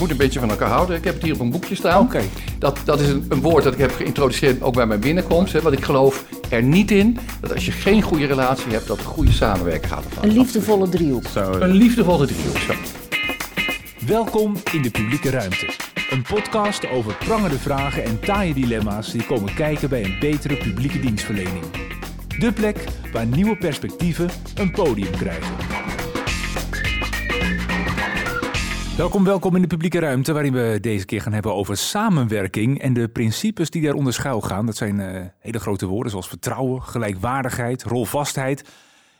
moet een beetje van elkaar houden. Ik heb het hier op een boekje staan. Oké. Dat, dat is een, een woord dat ik heb geïntroduceerd ook bij mijn binnenkomst. Hè, want ik geloof er niet in dat als je geen goede relatie hebt, dat een goede samenwerking gaat. ervan. Een liefdevolle driehoek. Een liefdevolle driehoek. Zo. Welkom in de publieke ruimte. Een podcast over prangende vragen en taaie dilemma's die komen kijken bij een betere publieke dienstverlening. De plek waar nieuwe perspectieven een podium krijgen. Welkom, welkom in de publieke ruimte, waarin we deze keer gaan hebben over samenwerking en de principes die daaronder schuil gaan. Dat zijn eh, hele grote woorden zoals vertrouwen, gelijkwaardigheid, rolvastheid.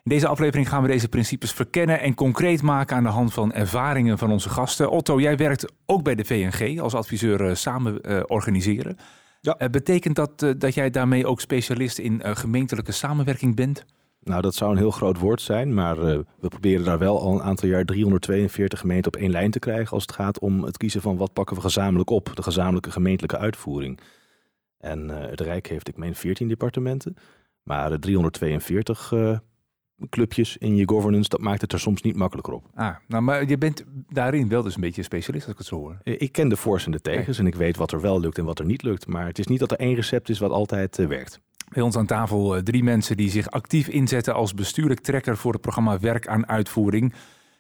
In deze aflevering gaan we deze principes verkennen en concreet maken aan de hand van ervaringen van onze gasten. Otto, jij werkt ook bij de VNG als adviseur eh, samen eh, organiseren. Ja. Betekent dat dat jij daarmee ook specialist in gemeentelijke samenwerking bent? Nou, dat zou een heel groot woord zijn, maar eh, we proberen daar wel al een aantal jaar 342 gemeenten op één lijn te krijgen als het gaat om het kiezen van wat pakken we gezamenlijk op, de gezamenlijke gemeentelijke uitvoering. En eh, het Rijk heeft, ik meen, 14 departementen, maar eh, 342 eh, clubjes in je governance, dat maakt het er soms niet makkelijker op. Ah, nou, maar je bent daarin wel dus een beetje een specialist als ik het zo hoor. Ik ken de voor's en de tegens en ik weet wat er wel lukt en wat er niet lukt, maar het is niet dat er één recept is wat altijd werkt. Bij ons aan tafel eh, drie mensen die zich actief inzetten als bestuurlijk trekker voor het programma Werk aan Uitvoering.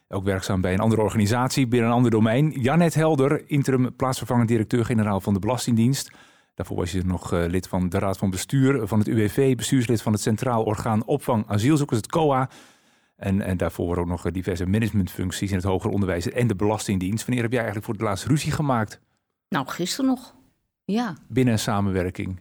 Ook werkzaam bij een andere organisatie binnen een ander domein. Janet Helder, interim plaatsvervangend directeur-generaal van de Belastingdienst. Daarvoor was je nog eh, lid van de Raad van Bestuur van het UWV, bestuurslid van het Centraal Orgaan Opvang Asielzoekers, het COA. En, en daarvoor ook nog eh, diverse managementfuncties in het hoger onderwijs en de Belastingdienst. Wanneer heb jij eigenlijk voor het laatst ruzie gemaakt Nou, gisteren nog. Ja. binnen een samenwerking?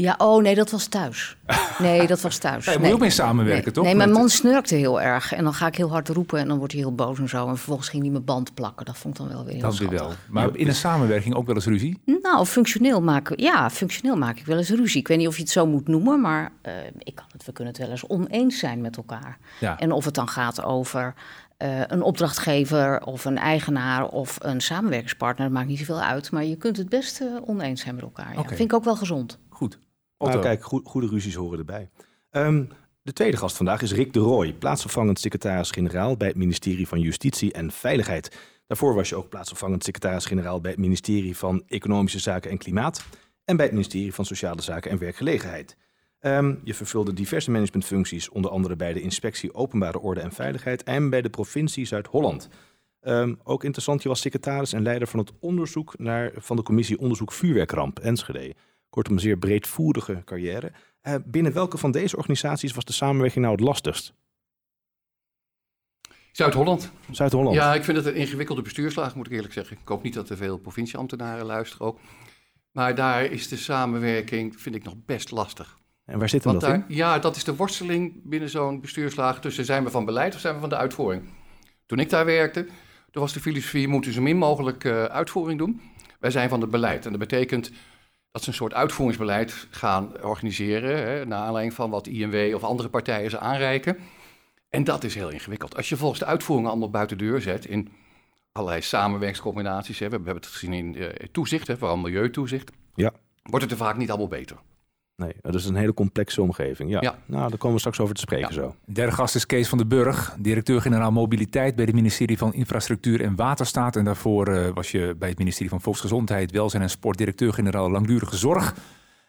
Ja, oh nee, dat was thuis. Nee, dat was thuis. Ja, je moet nee. ook mee samenwerken, nee. toch? Nee, mijn man snurkte heel erg. En dan ga ik heel hard roepen en dan wordt hij heel boos en zo. En vervolgens ging hij mijn band plakken. Dat vond ik dan wel weer heel Dat weer wel. Maar in een samenwerking ook wel eens ruzie? Nou, functioneel maken, ja, functioneel maak ik wel eens ruzie. Ik weet niet of je het zo moet noemen, maar eh, ik kan het, we kunnen het wel eens oneens zijn met elkaar. Ja. En of het dan gaat over eh, een opdrachtgever of een eigenaar of een samenwerkingspartner, dat maakt niet zoveel uit. Maar je kunt het best eh, oneens zijn met elkaar. Ja. Vind ik ook wel gezond. Nou, kijk, goe- goede ruzies horen erbij. Ehm, de tweede gast vandaag is Rick de Rooij, plaatsvervangend secretaris-generaal bij het ministerie van Justitie en Veiligheid. Daarvoor was je ook plaatsvervangend secretaris-generaal bij het ministerie van Economische Zaken en Klimaat en bij het ministerie van Sociale Zaken en Werkgelegenheid. Ehm, je vervulde diverse managementfuncties, onder andere bij de Inspectie Openbare Orde en Veiligheid en bij de provincie Zuid-Holland. Ehm, ook interessant, je was secretaris en leider van het onderzoek naar, van de commissie Onderzoek Vuurwerkramp Enschede. Kortom, een zeer breedvoerige carrière. Eh, binnen welke van deze organisaties was de samenwerking nou het lastigst? Zuid-Holland. Zuid-Holland. Ja, ik vind het een ingewikkelde bestuurslaag, moet ik eerlijk zeggen. Ik hoop niet dat er veel provincieambtenaren luisteren ook. Maar daar is de samenwerking, vind ik, nog best lastig. En waar zit hem Want dat daar, in? ja, dat is de worsteling binnen zo'n bestuurslaag tussen zijn we van beleid of zijn we van de uitvoering. Toen ik daar werkte, toen was de filosofie, moeten zo min mogelijk eh, uitvoering doen. Wij zijn van het beleid. En dat betekent dat ze een soort uitvoeringsbeleid gaan organiseren, hè, naar aanleiding van wat INW of andere partijen ze aanreiken. En dat is heel ingewikkeld. Als je volgens de uitvoering allemaal buiten de deur zet in allerlei samenwerkingscombinaties, hè, we hebben het gezien in eh, toezicht, hè, vooral milieutoezicht, Ja. wordt het er vaak niet allemaal beter. Nee, dat is een hele complexe omgeving. Ja. Ja. Nou, daar komen we straks over te spreken Ja. zo. Derde gast is Kees van den Burg, directeur-generaal mobiliteit bij het ministerie van Infrastructuur en Waterstaat. En daarvoor eh, was je bij het ministerie van Volksgezondheid, Welzijn en Sport directeur-generaal langdurige zorg,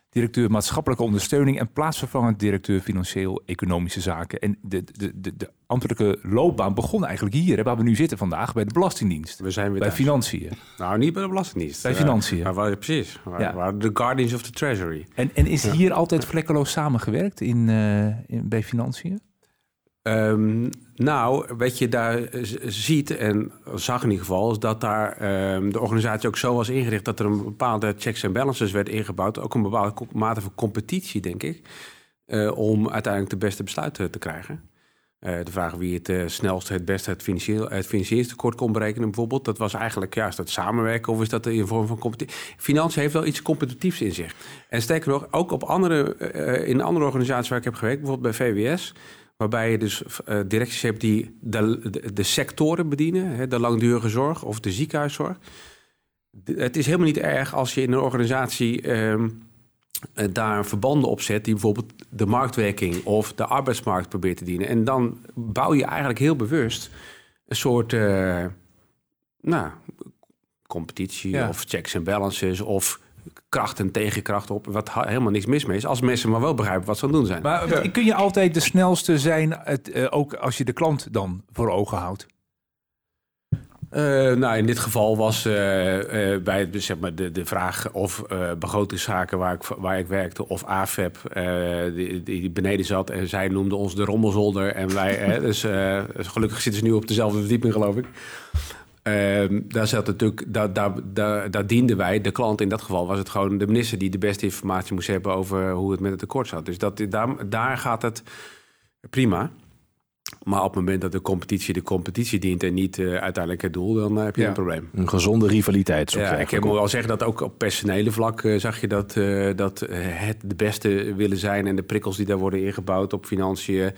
directeur maatschappelijke ondersteuning en plaatsvervangend directeur financieel-economische zaken. En de, de, de, de ambtelijke loopbaan begon eigenlijk hier, hè, waar we nu zitten vandaag, bij de Belastingdienst. We zijn weer Bij thuis. financiën. Nou, niet bij de Belastingdienst. Bij Eh, Financiën. maar waar, precies. Waar, Ja. waar de Guardians of the Treasury. En, en is hier altijd vlekkeloos samengewerkt in, eh, in, bij Financiën? Ehm, nou, wat je daar eh, ziet, en zag in ieder geval, is dat daar ehm, de organisatie ook zo was ingericht dat er een bepaalde checks en balances werd ingebouwd. Ook een bepaalde mate van competitie, denk ik. eh, om uiteindelijk de beste besluiten te krijgen. Eh, de vraag wie het snelst het beste het, financieel, financieringstekort kon berekenen, bijvoorbeeld. Dat was eigenlijk, ja, is dat samenwerken of is dat in vorm van competitie? Financiën heeft wel iets competitiefs in zich. En sterker nog, ook op andere, in andere organisaties waar ik heb gewerkt, bijvoorbeeld bij VWS, waarbij je dus eh, directies hebt die de, de, de sectoren bedienen, hè, de langdurige zorg of de ziekenhuiszorg. De- het is helemaal niet erg als je in een organisatie ehm, eh, daar verbanden op zet die bijvoorbeeld de marktwerking of de arbeidsmarkt probeert te dienen. En dan bouw je eigenlijk heel bewust een soort, eh, nou, competitie Ja. of checks en balances of kracht en tegenkracht op. Wat helemaal niks mis mee is. Als mensen maar wel begrijpen wat ze aan het doen zijn. Maar kun je altijd de snelste zijn, het, eh, ook als je de klant dan voor ogen houdt? Eh, nou, in dit geval was eh, eh, bij het, zeg maar, de, de vraag of eh begrotingszaken waar ik, waar ik werkte of AFEP eh, die, die beneden zat en zij noemden ons de rommelzolder en wij, hè, dus eh, gelukkig zitten ze nu op dezelfde verdieping geloof ik. Ehm, daar zat natuurlijk, daar, daar, daar, daar dienden wij, de klant in dat geval was het gewoon de minister die de beste informatie moest hebben over hoe het met het tekort zat. Dus dat, daar, daar gaat het prima. Maar op het moment dat de competitie de competitie dient en niet eh, uiteindelijk het doel, dan eh, heb je Ja. een probleem. Een gezonde rivaliteit. Ja, ik moet wel zeggen dat ook op personele vlak eh, zag je dat, dat het de beste willen zijn en de prikkels die daar worden ingebouwd op financiën.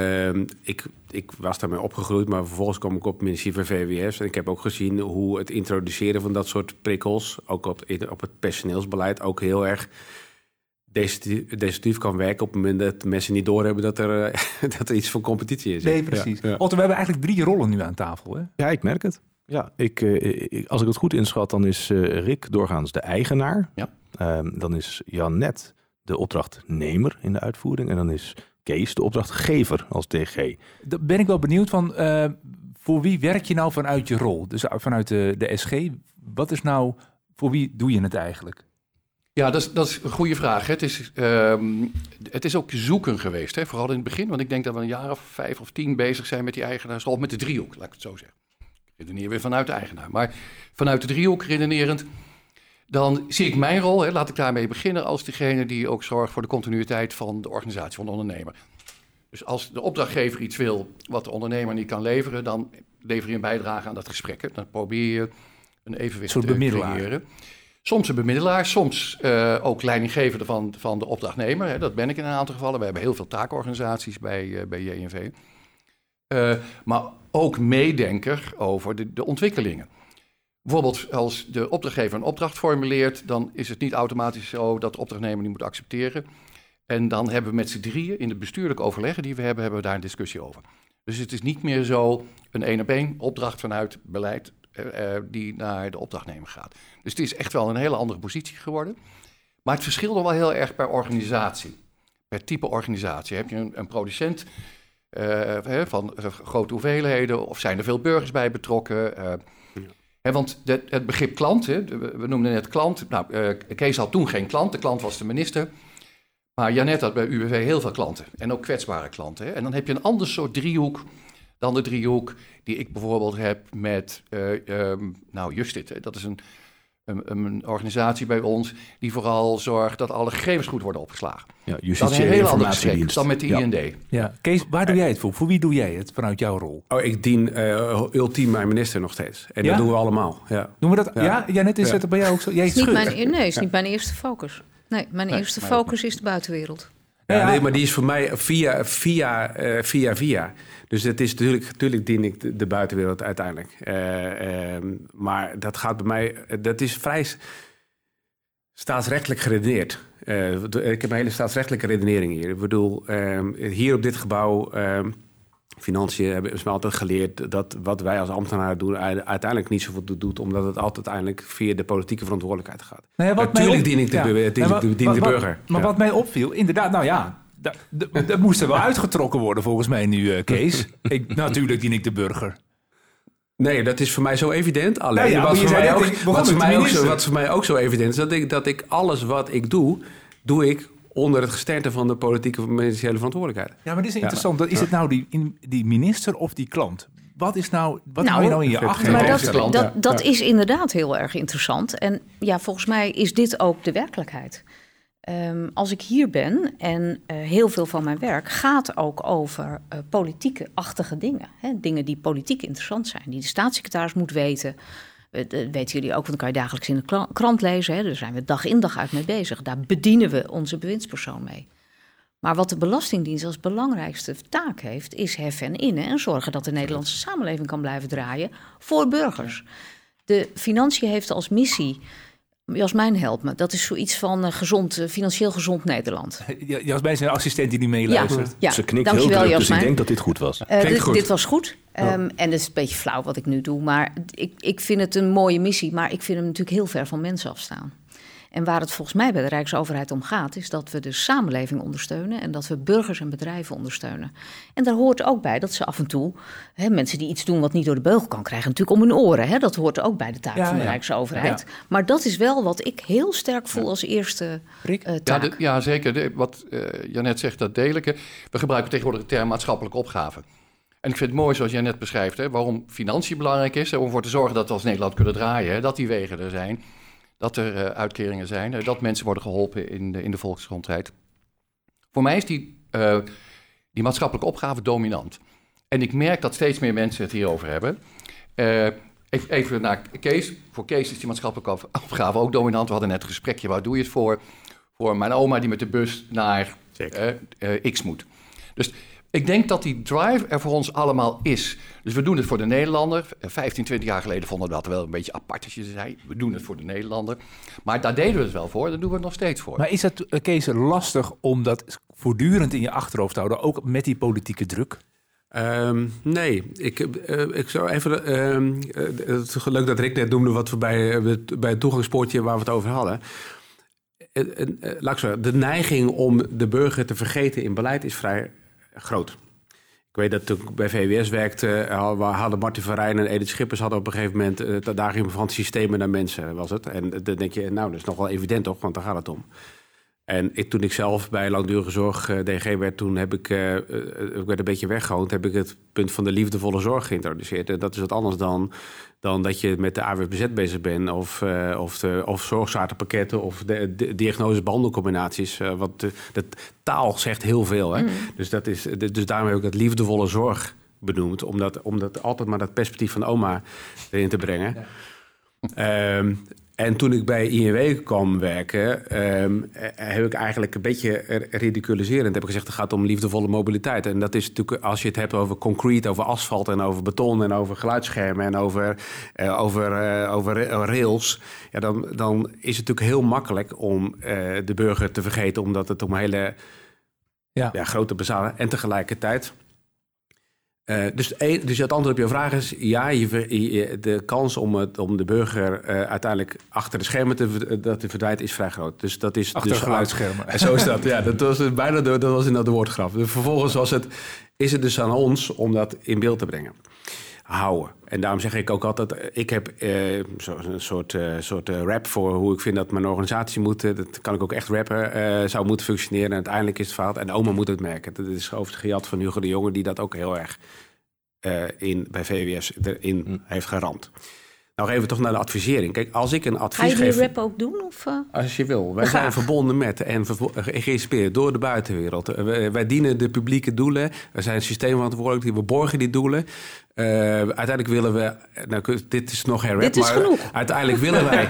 Ehm, ik, ik was daarmee opgegroeid, maar vervolgens kwam ik op het ministerie van VWS. En ik heb ook gezien hoe het introduceren van dat soort prikkels, ook op, in- op het personeelsbeleid, ook heel erg destructief, kan werken op het moment dat mensen niet doorhebben dat er, eh, dat er iets van competitie is. Nee, precies. Ja, ja. Otto, we hebben eigenlijk drie rollen nu aan tafel. Hè? Ja, ik merk het. Ja, ik, eh, ik- als ik het goed inschat, dan is eh, Rick doorgaans de eigenaar. Ja. Ehm, dan is Janet de opdrachtnemer in de uitvoering. En dan is Kees de opdrachtgever als DG. Dan ben ik wel benieuwd van, eh, voor wie werk je nou vanuit je rol? Dus vanuit de, de SG, wat is nou, voor wie doe je het eigenlijk? Ja, dat is, dat is een goede vraag. hè. Het is, ehm, het is ook zoeken geweest, hè? vooral in het begin. Want ik denk dat we een jaar of vijf of tien bezig zijn met die eigenaarsrol, met de driehoek, laat ik het zo zeggen. Ik redeneer weer vanuit de eigenaar. Maar vanuit de driehoek redenerend, dan zie ik mijn rol, hè, laat ik daarmee beginnen, als degene die ook zorgt voor de continuïteit van de organisatie van de ondernemer. Dus als de opdrachtgever iets wil wat de ondernemer niet kan leveren, dan lever je een bijdrage aan dat gesprek. hè. Dan probeer je een evenwicht te creëren. Soms een bemiddelaar, soms eh, ook leidinggevende van, van de opdrachtnemer. Hè. Dat ben ik in een aantal gevallen. We hebben heel veel taakorganisaties bij, eh, bij JNV. Eh, maar ook meedenker over de, de ontwikkelingen. Bijvoorbeeld als de opdrachtgever een opdracht formuleert, dan is het niet automatisch zo dat de opdrachtnemer die moet accepteren. En dan hebben we met z'n drieën in de bestuurlijke overleggen die we hebben, hebben we daar een discussie over. Dus het is niet meer zo een één op één opdracht vanuit beleid eh, eh, die naar de opdrachtnemer gaat. Dus het is echt wel een hele andere positie geworden. Maar het verschilt nog wel heel erg per organisatie. Per type organisatie. Heb je een, een producent eh, van grote hoeveelheden of zijn er veel burgers bij betrokken? eh, want de- het begrip klant, hè, de- we noemden net klant. Nou, eh, Kees had toen geen klant, de klant was de minister. Maar Janet had bij UWV heel veel klanten en ook kwetsbare klanten. En dan heb je een ander soort driehoek dan de driehoek die ik bijvoorbeeld heb met, eh, ehm, nou Justit. Dat is een, een, een organisatie bij ons die vooral zorgt dat alle gegevens goed worden opgeslagen. Ja, Dat is een en heel ander gesprek dan met de Ja. IND. Ja. Kees, waar doe jij het voor? Voor wie doe jij het vanuit jouw rol? Oh, ik dien eh, ultiem mijn minister nog steeds. En Ja? dat doen we allemaal. Ja. Doen we dat? Ja, Ja. ja, net is Ja. het bij jou ook zo. Jij is niet mijn, nee, is niet mijn eerste focus. Nee, mijn Nee, eerste focus is de buitenwereld. Ja, nee, maar die is voor mij via, via, eh, via, via. Dus het is natuurlijk, natuurlijk dien ik de, buitenwereld uiteindelijk. Eh, ehm, maar dat gaat bij mij, dat is vrij staatsrechtelijk geredeneerd. Eh, ik heb een hele staatsrechtelijke redenering hier. Ik bedoel, ehm, hier op dit gebouw, ehm, financiën, hebben ze me altijd geleerd dat wat wij als ambtenaren doen uiteindelijk niet zoveel doet, omdat het altijd uiteindelijk via de politieke verantwoordelijkheid gaat. Nou ja, wat Natuurlijk dien ik de, ja. dien Nee, maar- de, dien maar de wat- burger. Maar Ja. wat mij opviel, inderdaad, nou ja, dat, moest er wel uitgetrokken worden volgens mij nu, eh, Kees. ik, natuurlijk dien ik de burger. Nee, dat is voor mij zo evident. Alleen Nou wat, voor mij ook, wat, voor mij ook zo, wat voor mij ook zo evident is, dat ik, dat ik alles wat ik doe, doe ik onder het gesternte van de politieke ministeriële verantwoordelijkheid. Ja, maar dit is interessant. Dat, is het nou die, in- die minister of die klant? Wat is nou, wat Nou, hou je nou in je achterhoofd? Maar dat, klant, dat, ja. dat Ja. is inderdaad heel erg interessant. En ja, volgens mij is dit ook de werkelijkheid. Ehm, als ik hier ben en eh, heel veel van mijn werk gaat ook over eh, politieke-achtige dingen. Hè? Dingen die politiek interessant zijn, die de staatssecretaris moet weten. Eh, dat weten jullie ook, want dan kan je dagelijks in de krant lezen. Hè? Daar zijn we dag in dag uit mee bezig. Daar bedienen we onze bewindspersoon mee. Maar wat de Belastingdienst als belangrijkste taak heeft, is heffen en innen en zorgen dat de Nederlandse samenleving kan blijven draaien voor burgers. De financiën heeft als missie Jasmijn helpt me. Dat is zoiets van uh, gezond, uh, financieel gezond Nederland. Jasmijn is een assistent die niet meeluistert. Ja, ja. Ze knikt Dankjewel, heel druk, Jasmijn. dus ik denk dat dit goed was. Uh, dit, goed. dit, was goed. Um, en het is een beetje flauw wat ik nu doe. Maar ik, ik vind het een mooie missie. Maar ik vind hem natuurlijk heel ver van mensen afstaan. En waar het volgens mij bij de Rijksoverheid om gaat, is dat we de samenleving ondersteunen en dat we burgers en bedrijven ondersteunen. En daar hoort ook bij dat ze af en toe, hè, mensen die iets doen wat niet door de beugel kan krijgen, natuurlijk om hun oren. Hè, dat hoort ook bij de taak Ja, van de ja. Rijksoverheid. Ja. Maar dat is wel wat ik heel sterk voel als eerste Rick? uh, Ja, taak. de- ja, zeker. De- wat eh Janet zegt, dat deel ik. hè. We gebruiken tegenwoordig de term maatschappelijke opgave. En ik vind het mooi zoals jij net beschrijft, hè, waarom financiën belangrijk is. Hè, om ervoor te zorgen dat we als Nederland kunnen draaien. Hè, dat die wegen er zijn. Dat er eh, uitkeringen zijn. eh, dat mensen worden geholpen in de, in de volksgezondheid. Voor mij is die, eh, die maatschappelijke opgave dominant. En ik merk dat steeds meer mensen het hierover hebben. Even, naar Kees. Voor Kees is die maatschappelijke op- opgave ook dominant. We hadden net een gesprekje. Waar doe je het voor? Voor mijn oma die met de bus naar X moet. Dus ik denk dat die drive er voor ons allemaal is. Dus we doen het voor de Nederlander. Eh, 15, 20 jaar geleden vonden we dat wel een beetje apart als je zei. We doen het voor de Nederlander. Maar daar deden we het wel voor. Daar doen we het nog steeds voor. Maar is het, eh, Kees, lastig om dat voortdurend in je achterhoofd te houden, ook met die politieke druk? Ehm, nee, ik, eh, ik zou even. ehm, eh, het is leuk dat Rick net noemde wat we bij, eh, het- bij het toegangspoortje waar we het over hadden. Eh, eh, eh, laat ik zeggen, de neiging om de burger te vergeten in beleid is vrij groot. Ik weet dat toen ik bij VWS werkte, eh, hadden Martin van Rijn en Edith Schippers hadden op een gegeven moment daar ging van systemen naar mensen was het. En dan denk je, nou, dat is nog wel evident toch, want daar gaat het om. En ik, toen ik zelf bij langdurige zorg eh, DG werd, toen heb ik, eh, eh, ik werd een beetje weggehoond, heb ik het punt van de liefdevolle zorg geïntroduceerd. En dat is wat anders dan, dan dat je met de AWBZ bezig bent of, eh, of, de, of zorgzaterpakketten of de, de diagnose-behandelcombinaties. eh, want de, de taal zegt heel veel. Hè? Dus, dat is, dus daarom heb ik het liefdevolle zorg benoemd, om dat, om dat altijd maar dat perspectief van oma erin te brengen. Ehm, en toen ik bij INW kwam werken, ehm, eh, heb ik eigenlijk een beetje ridiculiserend heb ik gezegd: het gaat om liefdevolle mobiliteit. En dat is natuurlijk, als je het hebt over concrete, over asfalt en over beton en over geluidsschermen en over, eh, over, eh, over ra- rails, ja, dan, dan is het natuurlijk heel makkelijk om de burger te vergeten, omdat het om hele Ja. ja, grote bezalen en tegelijkertijd. Eh, dus, dus het antwoord op je vraag is ja, je, de kans om, het, om de burger eh, uiteindelijk achter de schermen te, dat te verdwijnt is vrij groot. Dus dat is Achter dus geluidsschermen. En zo is dat. Ja, dat was het bijna de, dat was inderdaad de woordgrap. Dus vervolgens was het, is het dus aan ons om dat in beeld te brengen. Houden. En daarom zeg ik ook altijd, eh, ik heb eh, zo, een soort, eh, soort rap voor hoe ik vind dat mijn organisatie moet. dat kan ik ook echt rappen, zou moeten functioneren. En uiteindelijk is het fout. En oma moet het merken. Dat is overigens gejat van Hugo de Jonge, die dat ook heel erg in, bij VWS erin heeft geramd. Nou, even toch naar de advisering. Kijk, als ik een Ga advies je die geef... rap ook doen? Of, uh... Als je wil. Wij zijn verbonden met en geïnspireerd door de buitenwereld. Eh, Wij, wij dienen de publieke doelen. We zijn systeemverantwoordelijk. We borgen die doelen. Uh, uiteindelijk willen we... Nou, dit is nog geen rap, Dit is maar genoeg. uiteindelijk willen wij...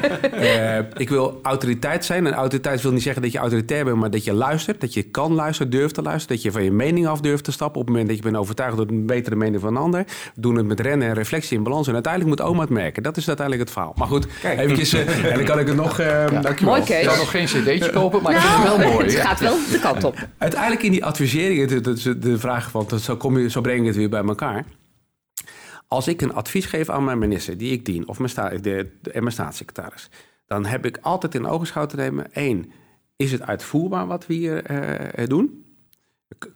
uh, ik wil autoriteit zijn. En autoriteit wil niet zeggen dat je autoritair bent... maar dat je luistert, dat je kan luisteren, durft te luisteren... dat je van je mening af durft te stappen... op het moment dat je bent overtuigd door een betere mening van een ander. We doen het met rennen en reflectie in balans. En uiteindelijk moet oma het merken. Dat is uiteindelijk het verhaal. Maar goed, eventjes... Uh, en dan kan ik het nog... Ja. Dankjewel. Mooi, Kees. Ik zou nog geen cd'tje kopen, maar nou, ik vind het wel mooi. Het ja. gaat wel de kant op. Uiteindelijk in die advisering, dat is de vraag van, zo, kom je, zo breng je het weer bij elkaar. Als ik een advies geef aan mijn minister, die ik dien, of mijn, sta, de, de, en mijn staatssecretaris, dan heb ik altijd in ogenschouw te nemen: één, is het uitvoerbaar wat we hier uh, doen?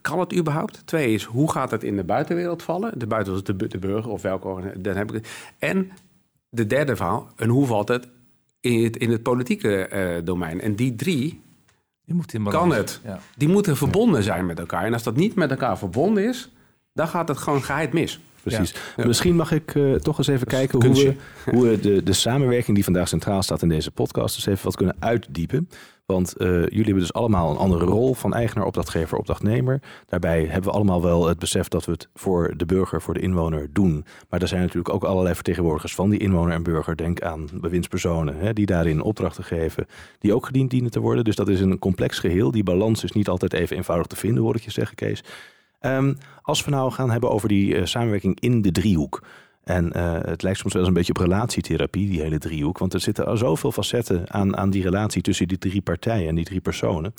Kan het überhaupt? Twee is, hoe gaat het in de buitenwereld vallen? De buitenwereld is de, de burger of welke dan heb ik En de derde verhaal, en hoe valt het in het, in het politieke uh, domein? En die drie, die moet kan het. Ja. Die moeten verbonden zijn met elkaar. En als dat niet met elkaar verbonden is, dan gaat het gewoon geheid mis. Precies. Ja. Misschien mag ik uh, toch eens even kijken hoe we, hoe we de, de samenwerking die vandaag centraal staat in deze podcast, dus even wat kunnen uitdiepen. Want uh, jullie hebben dus allemaal een andere rol van eigenaar, opdrachtgever, opdrachtnemer. Daarbij hebben we allemaal wel het besef dat we het voor de burger, voor de inwoner doen. Maar er zijn natuurlijk ook allerlei vertegenwoordigers van die inwoner en burger. Denk aan bewindspersonen hè, die daarin opdrachten geven, die ook gediend dienen te worden. Dus dat is een complex geheel. Die balans is niet altijd even eenvoudig te vinden, hoor ik je zeggen, Kees. Um, als we nou gaan hebben over die uh, samenwerking in de driehoek. En uh, het lijkt soms wel eens een beetje op relatietherapie, die hele driehoek. Want er zitten al zoveel facetten aan, aan die relatie tussen die drie partijen en die drie personen.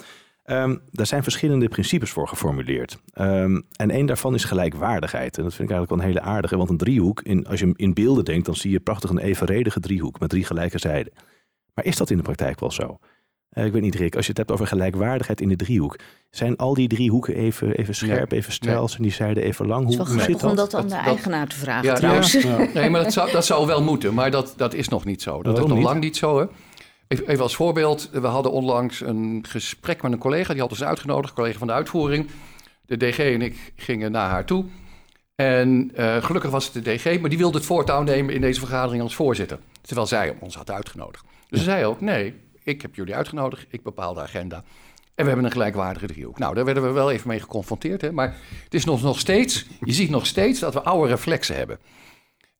Um, daar zijn verschillende principes voor geformuleerd. Um, en één daarvan is gelijkwaardigheid. En dat vind ik eigenlijk wel een hele aardige. Want een driehoek, in, als je in beelden denkt, dan zie je prachtig een evenredige driehoek met drie gelijke zijden. Maar is dat in de praktijk wel zo? Uh, ik weet niet, Rick, als je het hebt over gelijkwaardigheid in de driehoek. Zijn al die drie hoeken even, even scherp, even stijl, en die zijden even lang? Hoe, hoe zit dat? om dat aan de eigenaar te vragen ja, trouwens. Ja. Nee, maar dat zou, dat zou wel moeten. Maar dat, dat is nog niet zo. Dat is nog lang niet zo, hè? Even als voorbeeld, we hadden onlangs een gesprek met een collega, die had ons uitgenodigd, collega van de uitvoering. De DG en ik gingen naar haar toe. En uh, gelukkig was het de DG, maar die wilde het voortouw nemen in deze vergadering als voorzitter. Terwijl zij ons had uitgenodigd. Dus ze zei ook, nee, ik heb jullie uitgenodigd, ik bepaal de agenda. En we hebben een gelijkwaardige driehoek. Nou, daar werden we wel even mee geconfronteerd. Hè? Maar het is nog, nog steeds, je ziet nog steeds dat we oude reflexen hebben.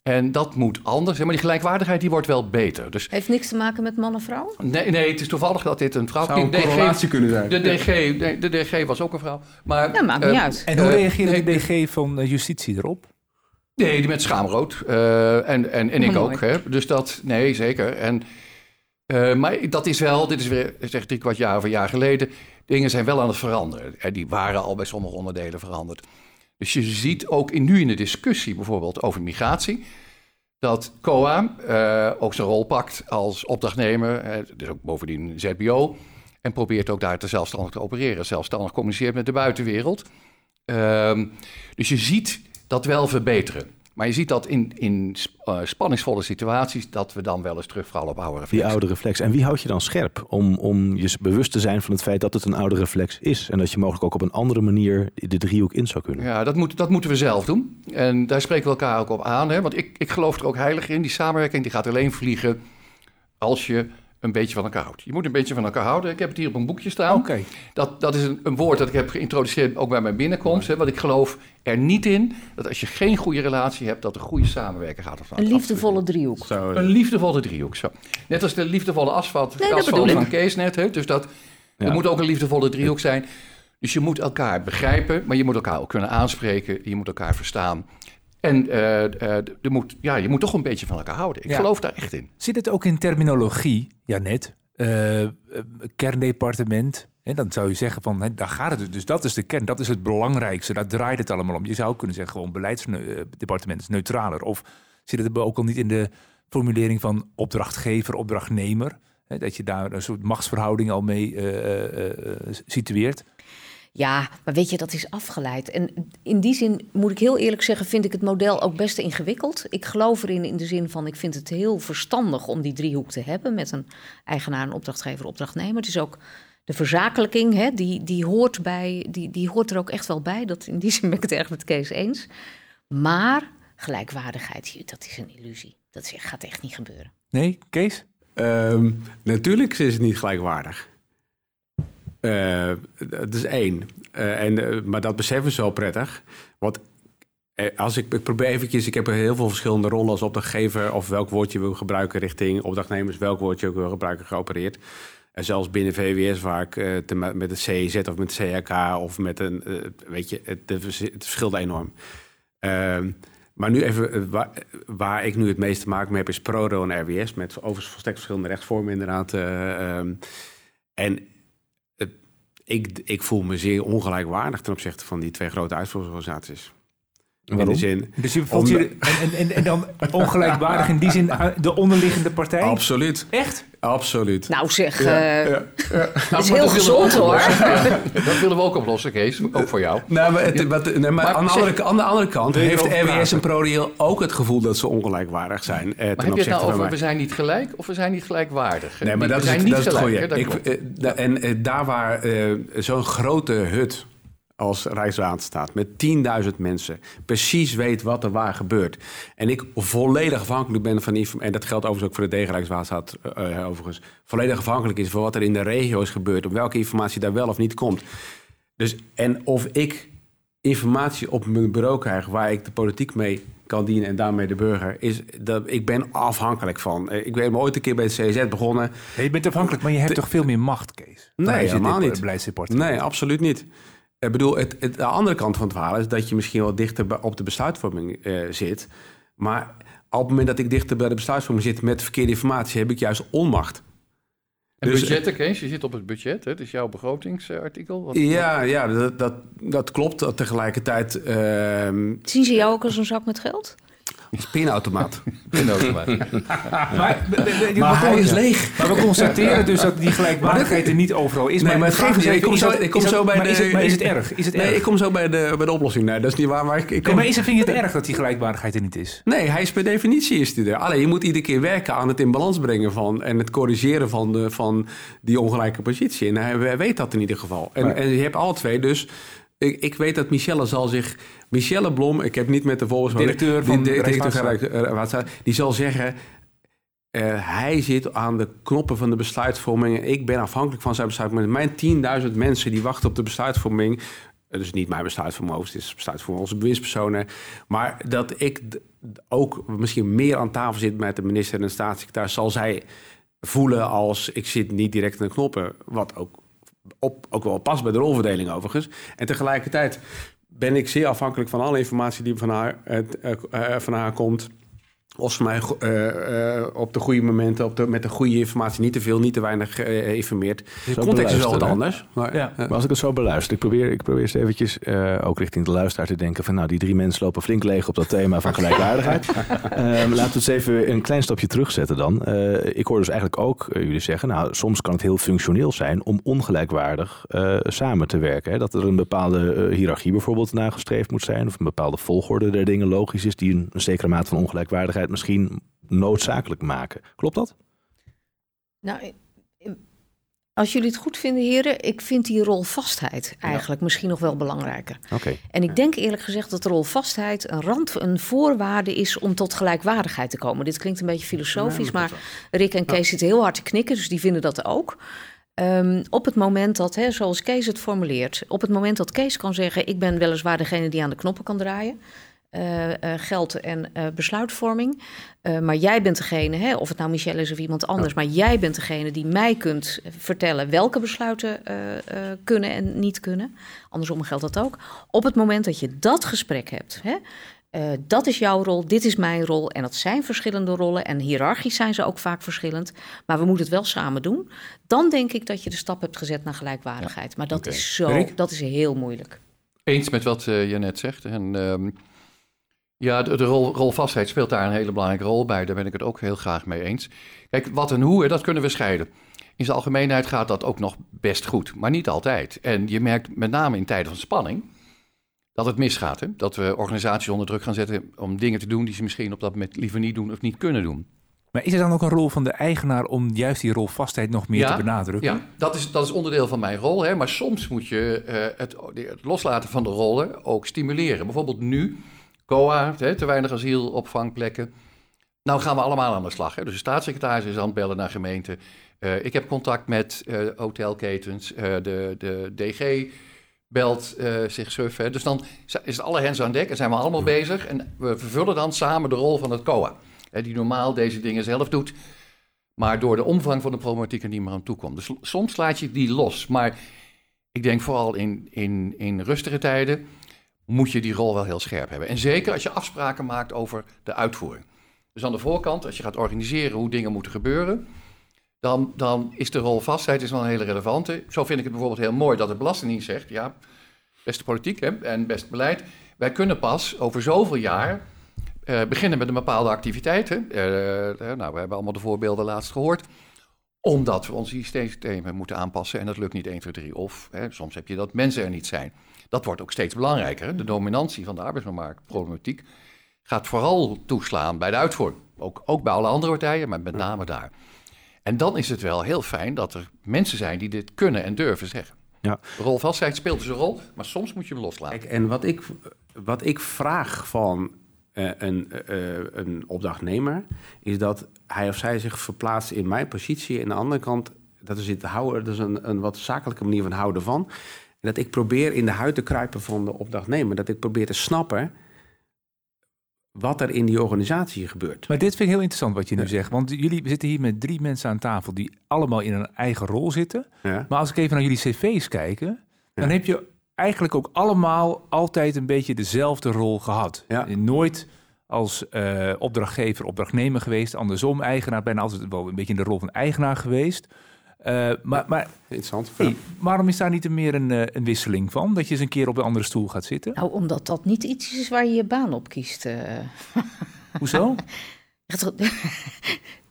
En dat moet anders. Maar die gelijkwaardigheid die wordt wel beter. Dus, Heeft niks te maken met man-vrouw? Nee, nee, het is toevallig dat dit een vrouw... Zou een correlatie kunnen zijn. De DG, de, de, DG was ook een vrouw. Maar, ja, maakt niet uh, uit. En hoe reageerde de DG van eh, Justitie erop? Nee, die met schaamrood. Uh, en en, en ik ook. Hè. Dus dat, nee, zeker. En, uh, maar dat is wel, dit is weer, zeg drie kwart jaar of een jaar geleden. Dingen zijn wel aan het veranderen. En die waren al bij sommige onderdelen veranderd. Dus je ziet ook in, nu in de discussie bijvoorbeeld over migratie, dat COA uh, ook zijn rol pakt als opdrachtnemer, Het is ook bovendien ZBO, en probeert ook daar te zelfstandig te opereren, zelfstandig communiceert met de buitenwereld. Uh, dus je ziet dat wel verbeteren. Maar je ziet dat in, in uh, spanningsvolle situaties, dat we dan wel eens terugvallen op oude reflex. Die oude reflex. En wie houd je dan scherp om, om je bewust te zijn van het feit dat het een oude reflex is? En dat je mogelijk ook op een andere manier de driehoek in zou kunnen? Ja, dat, moet, dat moeten we zelf doen. En daar spreken we elkaar ook op aan. Hè? Want ik, ik geloof er ook heilig in. Die samenwerking die gaat alleen vliegen als je een beetje van elkaar houdt. Je moet een beetje van elkaar houden. Ik heb het hier op een boekje staan. Okay. Dat, dat is een, een, woord dat ik heb geïntroduceerd ook bij mijn binnenkomst. Hè, want ik geloof er niet in dat als je geen goede relatie hebt, dat er goede samenwerking gaat. Een liefdevolle driehoek. Zo. Een liefdevolle driehoek, zo. Net als de liefdevolle asfalt, nee, asfalt van Kees net. Hè, dus dat, ja. er moet ook een liefdevolle driehoek zijn. Dus je moet elkaar begrijpen, maar je moet elkaar ook kunnen aanspreken. Je moet elkaar verstaan. En uh, uh, moet, ja, je moet toch een beetje van elkaar houden. Ik ja. geloof daar echt in. Zit het ook in terminologie, ja net, uh, kerndepartement? En dan zou je zeggen van, hè, daar gaat het dus. Dat is de kern, dat is het belangrijkste. Daar draait het allemaal om. Je zou kunnen zeggen gewoon beleidsdepartement is neutraler. Of zit het ook al niet in de formulering van opdrachtgever, opdrachtnemer? Dat je daar een soort machtsverhouding al mee situeert. Ja, maar weet je, dat is afgeleid. En in die zin moet ik heel eerlijk zeggen, vind ik het model ook best ingewikkeld. Ik geloof erin in de zin van, ik vind het heel verstandig om die driehoek te hebben met een eigenaar, een opdrachtgever, opdrachtnemer. Het is ook de verzakelijking, hè, die, die, hoort bij, die, die hoort er ook echt wel bij. Dat, in die zin ben ik het erg met Kees eens. Maar gelijkwaardigheid, dat is een illusie. Dat gaat echt niet gebeuren. Nee, Kees? Um, natuurlijk is het niet gelijkwaardig. Uh, dat is één. Uh, en, uh, maar dat beseffen ze wel prettig. Want als ik, probeer eventjes, ik heb heel veel verschillende rollen als opdrachtgever of welk woord je wil gebruiken richting opdrachtnemers, welk woord je ook wil gebruiken geopereerd. En zelfs binnen VWS, waar ik te, met het CEZ of met het CHK of met een, weet je, het, het, verschilt enorm. Ehm, maar nu even, waar, waar, ik nu het meeste te maken mee heb, is ProRo en RWS, met overigens volstrekt verschillende rechtsvormen inderdaad. Ehm, en ik, ik voel me zeer ongelijkwaardig ten opzichte van die twee grote uitvoeringsorganisaties. In de zin. Dus je voelt je, en, en, en dan ongelijkwaardig in die zin eh, de onderliggende partij? Absoluut. Echt? Absoluut. Nou zeg, ja, uh, ja, ja. dat is heel gezond hoor. dat willen we ook oplossen, Kees. Ook voor jou. Nou, maar, het, wat, nee, maar, maar aan, de andere, aan, de andere, kant heeft RWS en ProRail ook het gevoel dat ze ongelijkwaardig zijn. Eh, maar heb je het nou over we zijn niet gelijk of we zijn niet gelijkwaardig? Nee, maar dat, is, dat is het goede. En eh, daar waar zo'n grote hut als Rijkswaterstaat met 10.000 mensen precies weet wat er waar gebeurt. En ik volledig afhankelijk ben van die... en dat geldt overigens ook voor de tegen Rijkswaterstaat uh, overigens... volledig afhankelijk is van wat er in de regio's gebeurt... op welke informatie daar wel of niet komt. Dus, en of ik informatie op mijn bureau krijg... waar ik de politiek mee kan dienen en daarmee de burger... is dat ik ben afhankelijk van. Ik ben ooit een keer bij het CZ begonnen. je bent afhankelijk, maar je hebt toch veel meer macht, Kees? Nee, helemaal niet. Nee, absoluut niet. Ik bedoel, het, het, de andere kant van het verhaal is dat je misschien wel dichter op de besluitvorming uh, zit. Maar op het moment dat ik dichter bij de besluitvorming zit met verkeerde informatie, heb ik juist onmacht. En Dus- budgetten, Kees, je zit op het budget, hè? het is jouw begrotingsartikel. Wat- Ja, ja dat, dat, dat klopt. Tegelijkertijd ehm Zien ze jou ook als een zak met geld? Is pinautomaat. Pinautomaat. Maar, maar hij is leeg. Maar we constateren dus dat die gelijkwaardigheid er niet overal is. Nee, maar het geeft niet. Ik kom zo- ik kom zo bij maar de- Is het, maar is het erg? Is het Nee, erg? ik kom zo bij de, bij de oplossing. Nee, dat is niet waar. Maar ik, ik Nee, kom... maar is het, vind je het erg dat die gelijkwaardigheid er niet is? Nee, hij is per definitie is die er. Alleen je moet iedere keer werken aan het in balans brengen van en het corrigeren van, de, van die ongelijke positie. En hij, hij weet dat in ieder geval. En, Maar- en je hebt alle twee. Dus ik, ik weet dat Michelle zal zich. Michelle Blom, ik heb niet met de volgers. Directeur van de- directeur Die zal zeggen. eh, hij zit aan de knoppen van de besluitvorming. Ik ben afhankelijk van zijn besluitvorming. Mijn 10.000 mensen die wachten op de besluitvorming. Het is niet mijn besluitvorming, het is besluitvorming onze bewindspersonen. Maar dat ik ook misschien meer aan tafel zit met de minister en de staatssecretaris, zal zij voelen als ik zit niet direct aan de knoppen. Wat ook, ook wel past bij de rolverdeling overigens. En tegelijkertijd ben ik zeer afhankelijk van alle informatie die van haar, eh, eh, van haar komt. Of ze mij eh, eh, op de goede momenten, op de, met de goede informatie, niet te veel, niet te weinig eh informeert. De context is wel wat anders. Maar, Ja. eh, Maar als ik het zo beluister, ik probeer, ik probeer eens eventjes, eh, ook richting de luisteraar te denken van nou, die drie mensen lopen flink leeg op dat thema van gelijkwaardigheid. Ehm, laten we het even een klein stapje terugzetten dan. Eh, ik hoor dus eigenlijk ook eh, jullie zeggen, nou, soms kan het heel functioneel zijn om ongelijkwaardig eh, samen te werken. Hè? Dat er een bepaalde eh, hiërarchie bijvoorbeeld nagestreefd moet zijn, of een bepaalde volgorde der dingen logisch is, die een, een zekere mate van ongelijkwaardigheid misschien noodzakelijk maken. Klopt dat? Nou, als jullie het goed vinden, heren, ik vind die rolvastheid eigenlijk misschien nog wel belangrijker. Oké. En ik denk eerlijk gezegd dat rolvastheid een rand, een voorwaarde is om tot gelijkwaardigheid te komen. Dit klinkt een beetje filosofisch, maar Rick en Kees zitten heel hard te knikken, dus die vinden dat ook. Ehm, op het moment dat, hè, zoals Kees het formuleert, op het moment dat Kees kan zeggen: Ik ben weliswaar degene die aan de knoppen kan draaien. Eh, eh, geld en eh, besluitvorming. Maar jij bent degene, hè, of het nou Michelle is of iemand anders, maar jij bent degene die mij kunt vertellen welke besluiten kunnen en niet kunnen. Andersom geldt dat ook. Op het moment dat je dat gesprek hebt, hè, dat is jouw rol, dit is mijn rol. En dat zijn verschillende rollen. En hiërarchisch zijn ze ook vaak verschillend. Maar we moeten het wel samen doen. Dan denk ik dat je de stap hebt gezet naar gelijkwaardigheid. Maar dat is zo, Rick? dat is heel moeilijk. Eens met wat je net zegt. En ehm, ja, de, de rol, rolvastheid speelt daar een hele belangrijke rol bij. Daar ben ik het ook heel graag mee eens. Kijk, wat en hoe, dat kunnen we scheiden. In zijn algemeenheid gaat dat ook nog best goed, maar niet altijd. En je merkt met name in tijden van spanning dat het misgaat. Hè? Dat we organisaties onder druk gaan zetten om dingen te doen die ze misschien op dat moment liever niet doen of niet kunnen doen. Maar is er dan ook een rol van de eigenaar om juist die rolvastheid nog meer Ja, te benadrukken? Ja, dat is, dat is onderdeel van mijn rol. Hè? Maar soms moet je eh, het, het loslaten van de rollen ook stimuleren. Bijvoorbeeld nu, COA, hè, te weinig asielopvangplekken. Nou gaan we allemaal aan de slag. Hè? Dus de staatssecretaris is aan het bellen naar gemeenten. Eh, ik heb contact met eh, hotelketens. Eh, de, de DG belt zich suf. Hè? Dus dan is het alle hens aan dek en zijn we allemaal bezig. En we vervullen dan samen de rol van het COA. Hè, die normaal deze dingen zelf doet maar door de omvang van de problematiek er niet meer aan toekomt. Dus soms laat je die los. Maar ik denk vooral in, in, in rustige tijden moet je die rol wel heel scherp hebben. En zeker als je afspraken maakt over de uitvoering. Dus aan de voorkant, als je gaat organiseren hoe dingen moeten gebeuren, dan, dan is de rol vastheid is wel een hele relevante. Zo vind ik het bijvoorbeeld heel mooi dat de Belastingdienst zegt, ja, beste politiek en best beleid, wij kunnen pas over zoveel jaar eh, beginnen met een bepaalde activiteit. Eh, eh, nou, we hebben allemaal de voorbeelden laatst gehoord. Omdat we onze systemen moeten aanpassen en dat lukt niet 1, 2, 3. Of hè, soms heb je dat mensen er niet zijn. Dat wordt ook steeds belangrijker. De dominantie van de arbeidsmarktproblematiek gaat vooral toeslaan bij de uitvoering. Ook, ook bij alle andere partijen, maar met name daar. En dan is het wel heel fijn dat er mensen zijn die dit kunnen en durven zeggen. Ja. Rolvastheid speelt dus een rol, maar soms moet je hem loslaten. Kijk, en wat ik, wat ik vraag van eh, een, eh, een opdrachtnemer, is dat hij of zij zich verplaatst in mijn positie. En aan de andere kant, dat is, het houden, dat is een, een wat zakelijke manier van houden van. Dat ik probeer in de huid te kruipen van de opdrachtnemer. Dat ik probeer te snappen wat er in die organisatie gebeurt. Maar dit vind ik heel interessant wat je nu zegt. Want jullie zitten hier met drie mensen aan tafel die allemaal in een eigen rol zitten. Ja? Maar als ik even naar jullie cv's kijk, dan heb je eigenlijk ook allemaal altijd een beetje dezelfde rol gehad. Nooit als uh, opdrachtgever, opdrachtnemer geweest. Andersom, eigenaar, bijna altijd wel een beetje in de rol van eigenaar geweest. Uh, maar, maar Interessant. Hey, waarom is daar niet meer een, uh, een, wisseling van? Dat je eens een keer op een andere stoel gaat zitten? Nou, omdat dat niet iets is waar je je baan op kiest. Hoezo?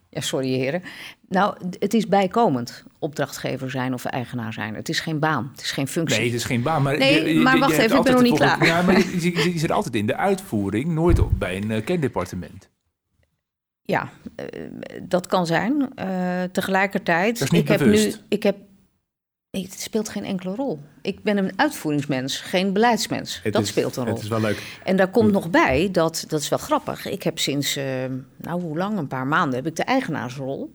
ja, sorry heren. Nou, het is bijkomend opdrachtgever zijn of eigenaar zijn. Het is geen baan, het is geen functie. Nee, het is geen baan. Maar, nee, je, maar wacht even, ik ben nog niet klaar. Ja, maar je, je, je, zit altijd in de uitvoering, nooit op, bij een uh, kendepartement. Ja, uh, dat kan zijn. Uh, tegelijkertijd, dat is niet ik heb nu, ik heb het speelt geen enkele rol. Ik ben een uitvoeringsmens, geen beleidsmens. Het dat is, speelt een rol. Het is wel leuk. En daar komt nog bij, dat, dat is wel grappig. Ik heb sinds, uh, nou hoe lang, een paar maanden, heb ik de eigenaarsrol.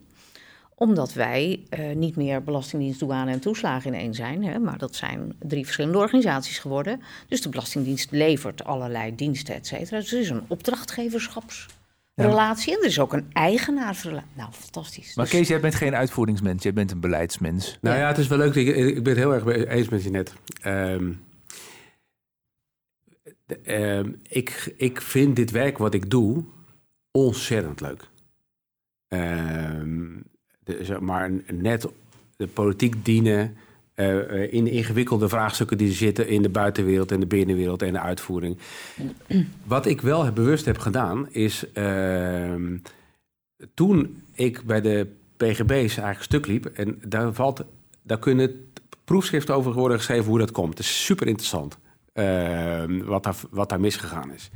Omdat wij uh, niet meer Belastingdienst, douane en toeslagen in één zijn. Hè, maar dat zijn drie verschillende organisaties geworden. Dus de Belastingdienst levert allerlei diensten, et cetera. Dus het is een opdrachtgeverschaps relatie. En er is ook een eigenaarsrelatie. Nou, fantastisch. Maar Dus- Kees, jij bent geen uitvoeringsmens, jij bent een beleidsmens. Nou Ja. ja, het is wel leuk. Ik, ik ben het heel erg eens met je net. Ehm, de- ehm, ik, ik vind dit werk wat ik doe ontzettend leuk. Ehm, de, zeg maar net de politiek dienen eh, eh, in de ingewikkelde vraagstukken die zitten in de buitenwereld en de binnenwereld en de uitvoering. Wat ik wel bewust heb gedaan is ehm, toen ik bij de PGB's eigenlijk stuk liep en daar valt, daar kunnen proefschriften over worden geschreven hoe dat komt. Het is super interessant ehm, wat, daar, wat daar misgegaan is.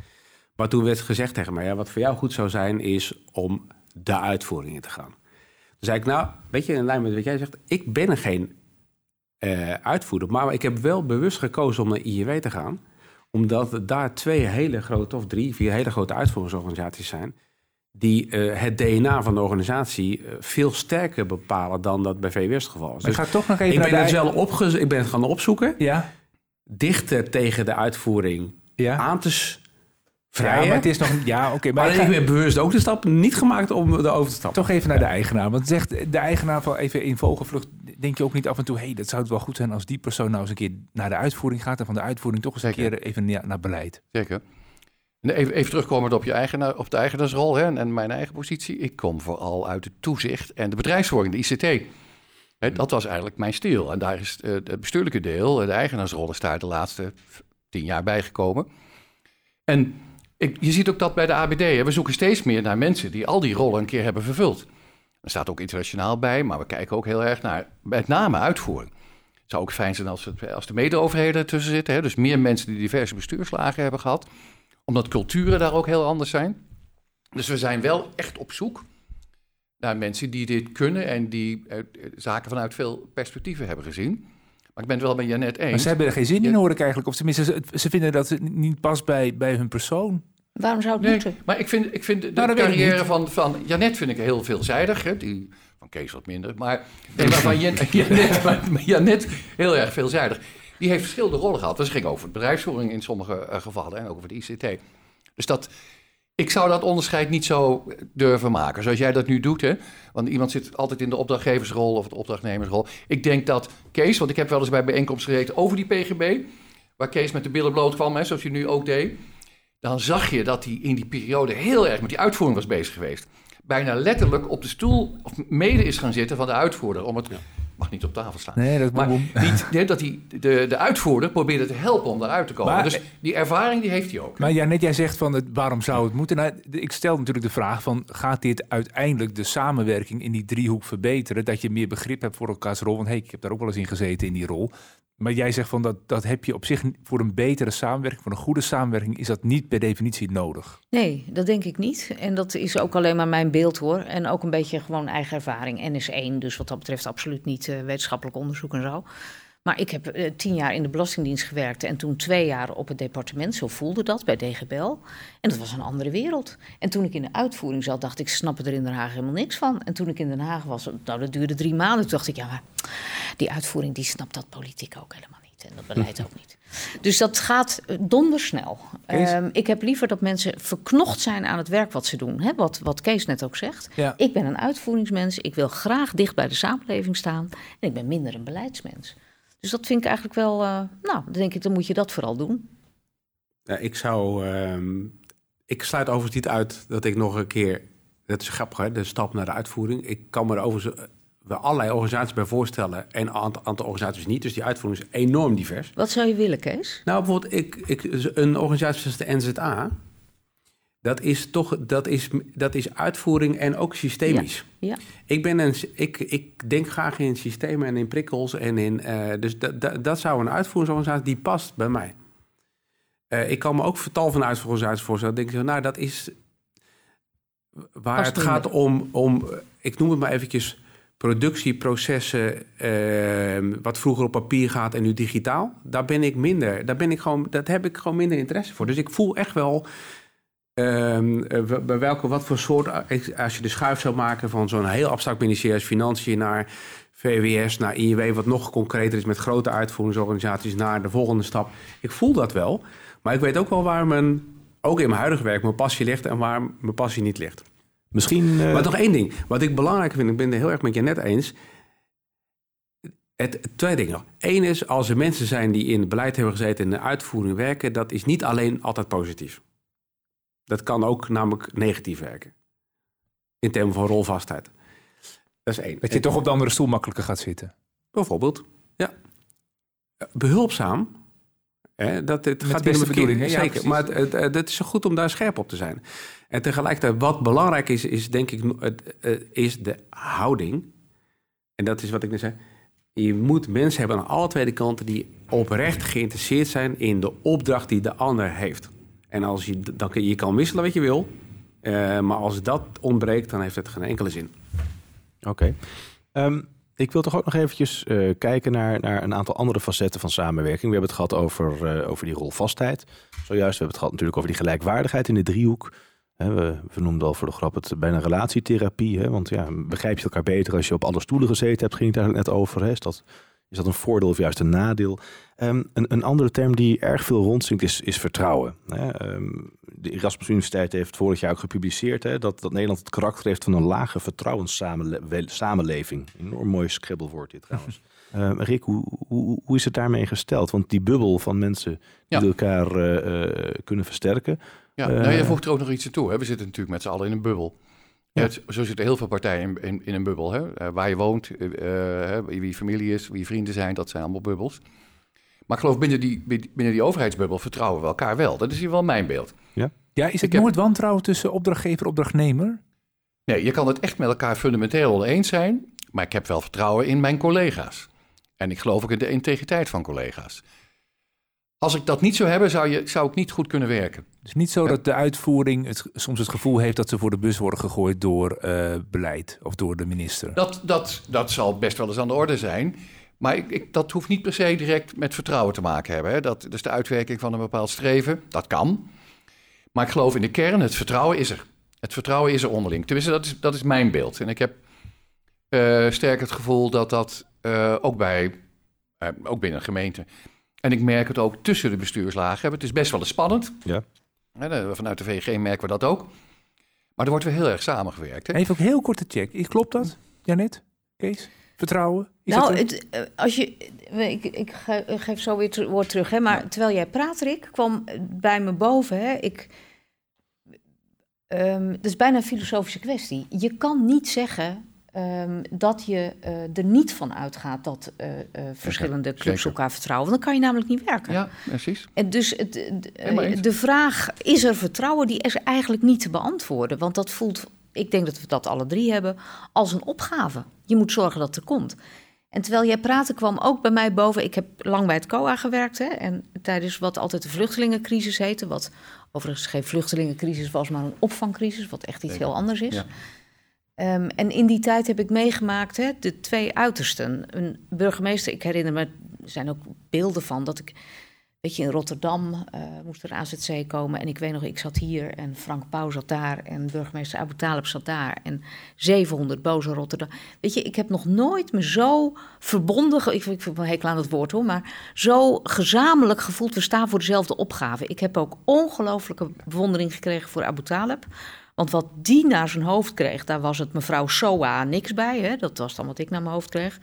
Maar toen werd gezegd tegen mij, ja, wat voor jou goed zou zijn, is om de uitvoering in te gaan. Toen zei ik, nou, weet je, in lijn met wat jij zegt, ik ben geen eh, uitvoerder, maar ik heb wel bewust gekozen om naar IEW te gaan, omdat daar twee hele grote, of drie, vier hele grote uitvoeringsorganisaties zijn, die eh, het DNA van de organisatie eh, veel sterker bepalen dan dat bij VWS het geval is. Maar ik Dus ga toch nog even ik ben het wel opge ik ben het gaan opzoeken, Ja, dichter tegen de uitvoering ja. aan te s- ja, maar het is nog... Ja, oké, maar ik ga ik ben bewust ook de stap niet gemaakt om erover te stappen. toch even naar de eigenaar. Want zegt de eigenaar van even in vogelvlucht... denk je ook niet af en toe... hé, hey, dat zou het wel goed zijn als die persoon nou eens een keer naar de uitvoering gaat... en van de uitvoering toch eens een keer even naar, naar beleid. Zeker. En even, even terugkomend op, je eigenaar, op de eigenaarsrol hè, en, mijn eigen positie. Ik kom vooral uit het toezicht en de bedrijfsvoering, de ICT. Hè, dat was eigenlijk mijn stijl. En daar is eh, het bestuurlijke deel, eh, de eigenaarsrol, is daar de laatste tien jaar bijgekomen. En ik, je ziet ook dat bij de ABD. Hè, we zoeken steeds meer naar mensen die al die rollen een keer hebben vervuld. Er staat ook internationaal bij, maar we kijken ook heel erg naar met name uitvoering. Het zou ook fijn zijn als, het, als de mede-overheden ertussen zitten. Hè, dus meer mensen die diverse bestuurslagen hebben gehad omdat culturen daar ook heel anders zijn. Dus we zijn wel echt op zoek naar mensen die dit kunnen en die eh, zaken vanuit veel perspectieven hebben gezien. Maar ik ben het wel met Janet eens. Maar ze hebben er geen zin in, hoor ik eigenlijk. Of tenminste, ze, ze vinden dat het niet past bij, bij hun persoon. Waarom zou het Nee, moeten? maar ik vind, ik vind de, Nou, carrière van, van Janet vind ik heel veelzijdig. Hè? Die, van Kees wat minder. Maar, nee, maar van Jan- Janet, maar Janet heel erg veelzijdig. Die heeft verschillende rollen gehad. Dus het ging over bedrijfsvoering in sommige eh, gevallen en ook over de ICT. Dus dat, ik zou dat onderscheid niet zo durven maken, zoals jij dat nu doet. Hè? Want iemand zit altijd in de opdrachtgeversrol of de opdrachtnemersrol. Ik denk dat Kees, want ik heb wel eens bij bijeenkomsten gezeten over die PGB, waar Kees met de billen bloot kwam, hè, zoals hij nu ook deed. Dan zag je dat hij in die periode heel erg met die uitvoering was bezig geweest. Bijna letterlijk op de stoel of mede is gaan zitten van de uitvoerder. Om het mag niet op tafel staan. Nee, dat Maar niet, nee, dat hij de, de uitvoerder probeerde te helpen om daaruit te komen. Maar- dus die ervaring die heeft hij ook. Maar ja, net jij zegt van het, waarom zou het moeten? Nou, ik stel natuurlijk de vraag van gaat dit uiteindelijk de samenwerking in die driehoek verbeteren? Dat je meer begrip hebt voor elkaars rol. Want hey, ik heb daar ook wel eens in gezeten in die rol. Maar jij zegt van dat, dat heb je op zich voor een betere samenwerking, voor een goede samenwerking, is dat niet per definitie nodig. Nee, dat denk ik niet. En dat is ook alleen maar mijn beeld hoor. En ook een beetje gewoon eigen ervaring. NS1, dus wat dat betreft absoluut niet eh, wetenschappelijk onderzoek en zo. Maar ik heb eh, tien jaar in de Belastingdienst gewerkt en toen twee jaar op het departement. Zo voelde dat bij DGBL. En dat was een andere wereld. En toen ik in de uitvoering zat, dacht ik, snappen er in Den Haag helemaal niks van. En toen ik in Den Haag was, nou dat duurde drie maanden, toen dacht ik, ja maar die uitvoering die snapt dat politiek ook helemaal niet. En dat beleid ook niet. Dus dat gaat eh, dondersnel. Ehm, ik heb liever dat mensen verknocht zijn aan het werk wat ze doen. Hè? Wat, wat Kees net ook zegt. Ja. Ik ben een uitvoeringsmens. Ik wil graag dicht bij de samenleving staan. En ik ben minder een beleidsmens. Dus dat vind ik eigenlijk wel... eh, nou, dan denk ik, dan moet je dat vooral doen. Ja, ik zou. ehm, ik sluit overigens niet uit dat ik nog een keer... Dat is grappig, hè, de stap naar de uitvoering. Ik kan me er overigens wel allerlei organisaties bij voorstellen... en een aantal, aantal organisaties niet. Dus die uitvoering is enorm divers. Wat zou je willen, Kees? Nou, bijvoorbeeld ik, ik, een organisatie zoals de NZA... Dat is toch dat is, dat is uitvoering en ook systemisch. Ja. Ik, ben een, ik, ik denk graag in systemen en in prikkels. En in, uh, dus dat, dat, dat zou een uitvoeringsorganisatie die past bij mij. Uh, ik kan me ook vertal van uitvoeringsorganisaties voorstellen. denk ik, nou, dat is waar past het gaat om, om, ik noem het maar eventjes, productieprocessen, uh, wat vroeger op papier gaat en nu digitaal. Daar ben ik minder, daar ben ik gewoon, dat heb ik gewoon minder interesse voor. Dus ik voel echt wel Um, bij welke, wat voor soort, als je de schuif zou maken van zo'n heel abstract ministerie als Financiën naar VWS, naar INW, wat nog concreter is met grote uitvoeringsorganisaties, naar de volgende stap. Ik voel dat wel, maar ik weet ook wel waar mijn, ook in mijn huidige werk, mijn passie ligt en waar mijn passie niet ligt. Misschien. Uh... Maar nog één ding, wat ik belangrijk vind, ik ben het heel erg met je net eens. Het, twee dingen nog. Eén is, als er mensen zijn die in het beleid hebben gezeten en in de uitvoering werken, dat is niet alleen altijd positief. Dat kan ook namelijk negatief werken. In termen van rolvastheid. Dat is één. Dat je toch op de andere stoel makkelijker gaat zitten. Bijvoorbeeld, ja. Behulpzaam. Hè, dat, het Met gaat in de verkeerde, bedoelingen, ja, zeker. maar het, het, het, is zo goed om daar scherp op te zijn. En tegelijkertijd, wat belangrijk is, is denk ik, het, is de houding. En dat is wat ik net zei. Je moet mensen hebben aan alle twee kanten die oprecht geïnteresseerd zijn in de opdracht die de ander heeft. En als je, dan, je kan wisselen wat je wil. Uh, maar als dat ontbreekt, dan heeft het geen enkele zin. Oké. Ehm, ik wil toch ook nog eventjes uh, kijken naar, naar een aantal andere facetten van samenwerking. We hebben het gehad over, uh, over die rolvastheid. Zojuist, we hebben het gehad natuurlijk over die gelijkwaardigheid in de driehoek. We, we noemden al voor de grap het bijna relatietherapie. Want ja, begrijp je elkaar beter als je op alle stoelen gezeten hebt, ging het eigenlijk net over. Hè? Is dat is dat een voordeel of juist een nadeel? Um, een, een, andere term die erg veel rondzinkt is, is vertrouwen. Um, de Erasmus Universiteit heeft vorig jaar ook gepubliceerd hè, dat, dat Nederland het karakter heeft van een lage vertrouwenssamenleving. Enorm mooi skribbelwoord dit trouwens. Um, Rick, hoe, hoe, hoe, is het daarmee gesteld? Want die bubbel van mensen die ja. elkaar uh, uh, kunnen versterken. Ja, uh, nou, je voegt er ook nog iets aan toe. Hè? We zitten natuurlijk met z'n allen in een bubbel. Ja. zo zitten heel veel partijen in, in, in een bubbel. Hè? Uh, waar je woont, wie familie is, wie vrienden zijn, dat zijn allemaal bubbels. Maar ik geloof binnen die, binnen die overheidsbubbel vertrouwen we elkaar wel. Dat is hier wel mijn beeld. Ja, ja is het ik nooit heb... wantrouwen tussen opdrachtgever en opdrachtnemer? Nee, je kan het echt met elkaar fundamenteel oneens zijn. Maar ik heb wel vertrouwen in mijn collega's. En ik geloof ook in de integriteit van collega's. Als ik dat niet zou hebben, zou, je, zou ik niet goed kunnen werken. Dus niet zo dat de uitvoering het, soms het gevoel heeft dat ze voor de bus worden gegooid door uh, beleid of door de minister. Dat, dat, dat zal best wel eens aan de orde zijn. Maar ik, ik, dat hoeft niet per se direct met vertrouwen te maken hebben. Hè. Dat, is de uitwerking van een bepaald streven. Dat kan. Maar ik geloof in de kern, het vertrouwen is er. Het vertrouwen is er onderling. Tenminste, dat is, dat is mijn beeld. En ik heb uh, sterk het gevoel dat dat uh, ook, bij, ook binnen een gemeente en ik merk het ook tussen de bestuurslagen. Het is best wel eens spannend. Ja. Vanuit de VG merken we dat ook. Maar er wordt weer heel erg samengewerkt. Hè? Even ook heel korte check. Klopt dat, Janet? Kees? Vertrouwen? Is nou, het, eh, als je, ik, ik geef zo weer het woord terug. Hè, maar ja. terwijl jij praat, Rick, kwam bij me boven. Hè, ik, um, het is bijna een filosofische kwestie. Je kan niet zeggen Um, dat je uh, er niet van uitgaat dat uh, uh, verschillende clubs Zeker. elkaar vertrouwen. Want dan kan je namelijk niet werken. Ja, precies. En dus het, de, de vraag, is er vertrouwen, die is eigenlijk niet te beantwoorden. Want dat voelt, ik denk dat we dat alle drie hebben, als een opgave. Je moet zorgen dat er komt. En terwijl jij praatte kwam ook bij mij boven, ik heb lang bij het COA gewerkt. Hè, en tijdens wat altijd de vluchtelingencrisis heette, wat overigens geen vluchtelingencrisis was, maar een opvangcrisis, wat echt iets heel anders is. Ja. Um, en in die tijd heb ik meegemaakt hè, de twee uitersten. Een burgemeester, ik herinner me, er zijn ook beelden van dat ik, weet je, in Rotterdam uh, moest er AZC komen. En ik weet nog, ik zat hier en Frank Pauw zat daar en burgemeester Abu Talib zat daar. En 700 boze Rotterdam. Weet je, ik heb nog nooit me zo verbonden, ik, ik vind wel hekel aan het woord hoor, maar zo gezamenlijk gevoeld, we staan voor dezelfde opgave. Ik heb ook ongelooflijke bewondering gekregen voor Abu Talib. Want wat die naar zijn hoofd kreeg, daar was het mevrouw Soa niks bij. Hè? Dat was dan wat ik naar mijn hoofd kreeg.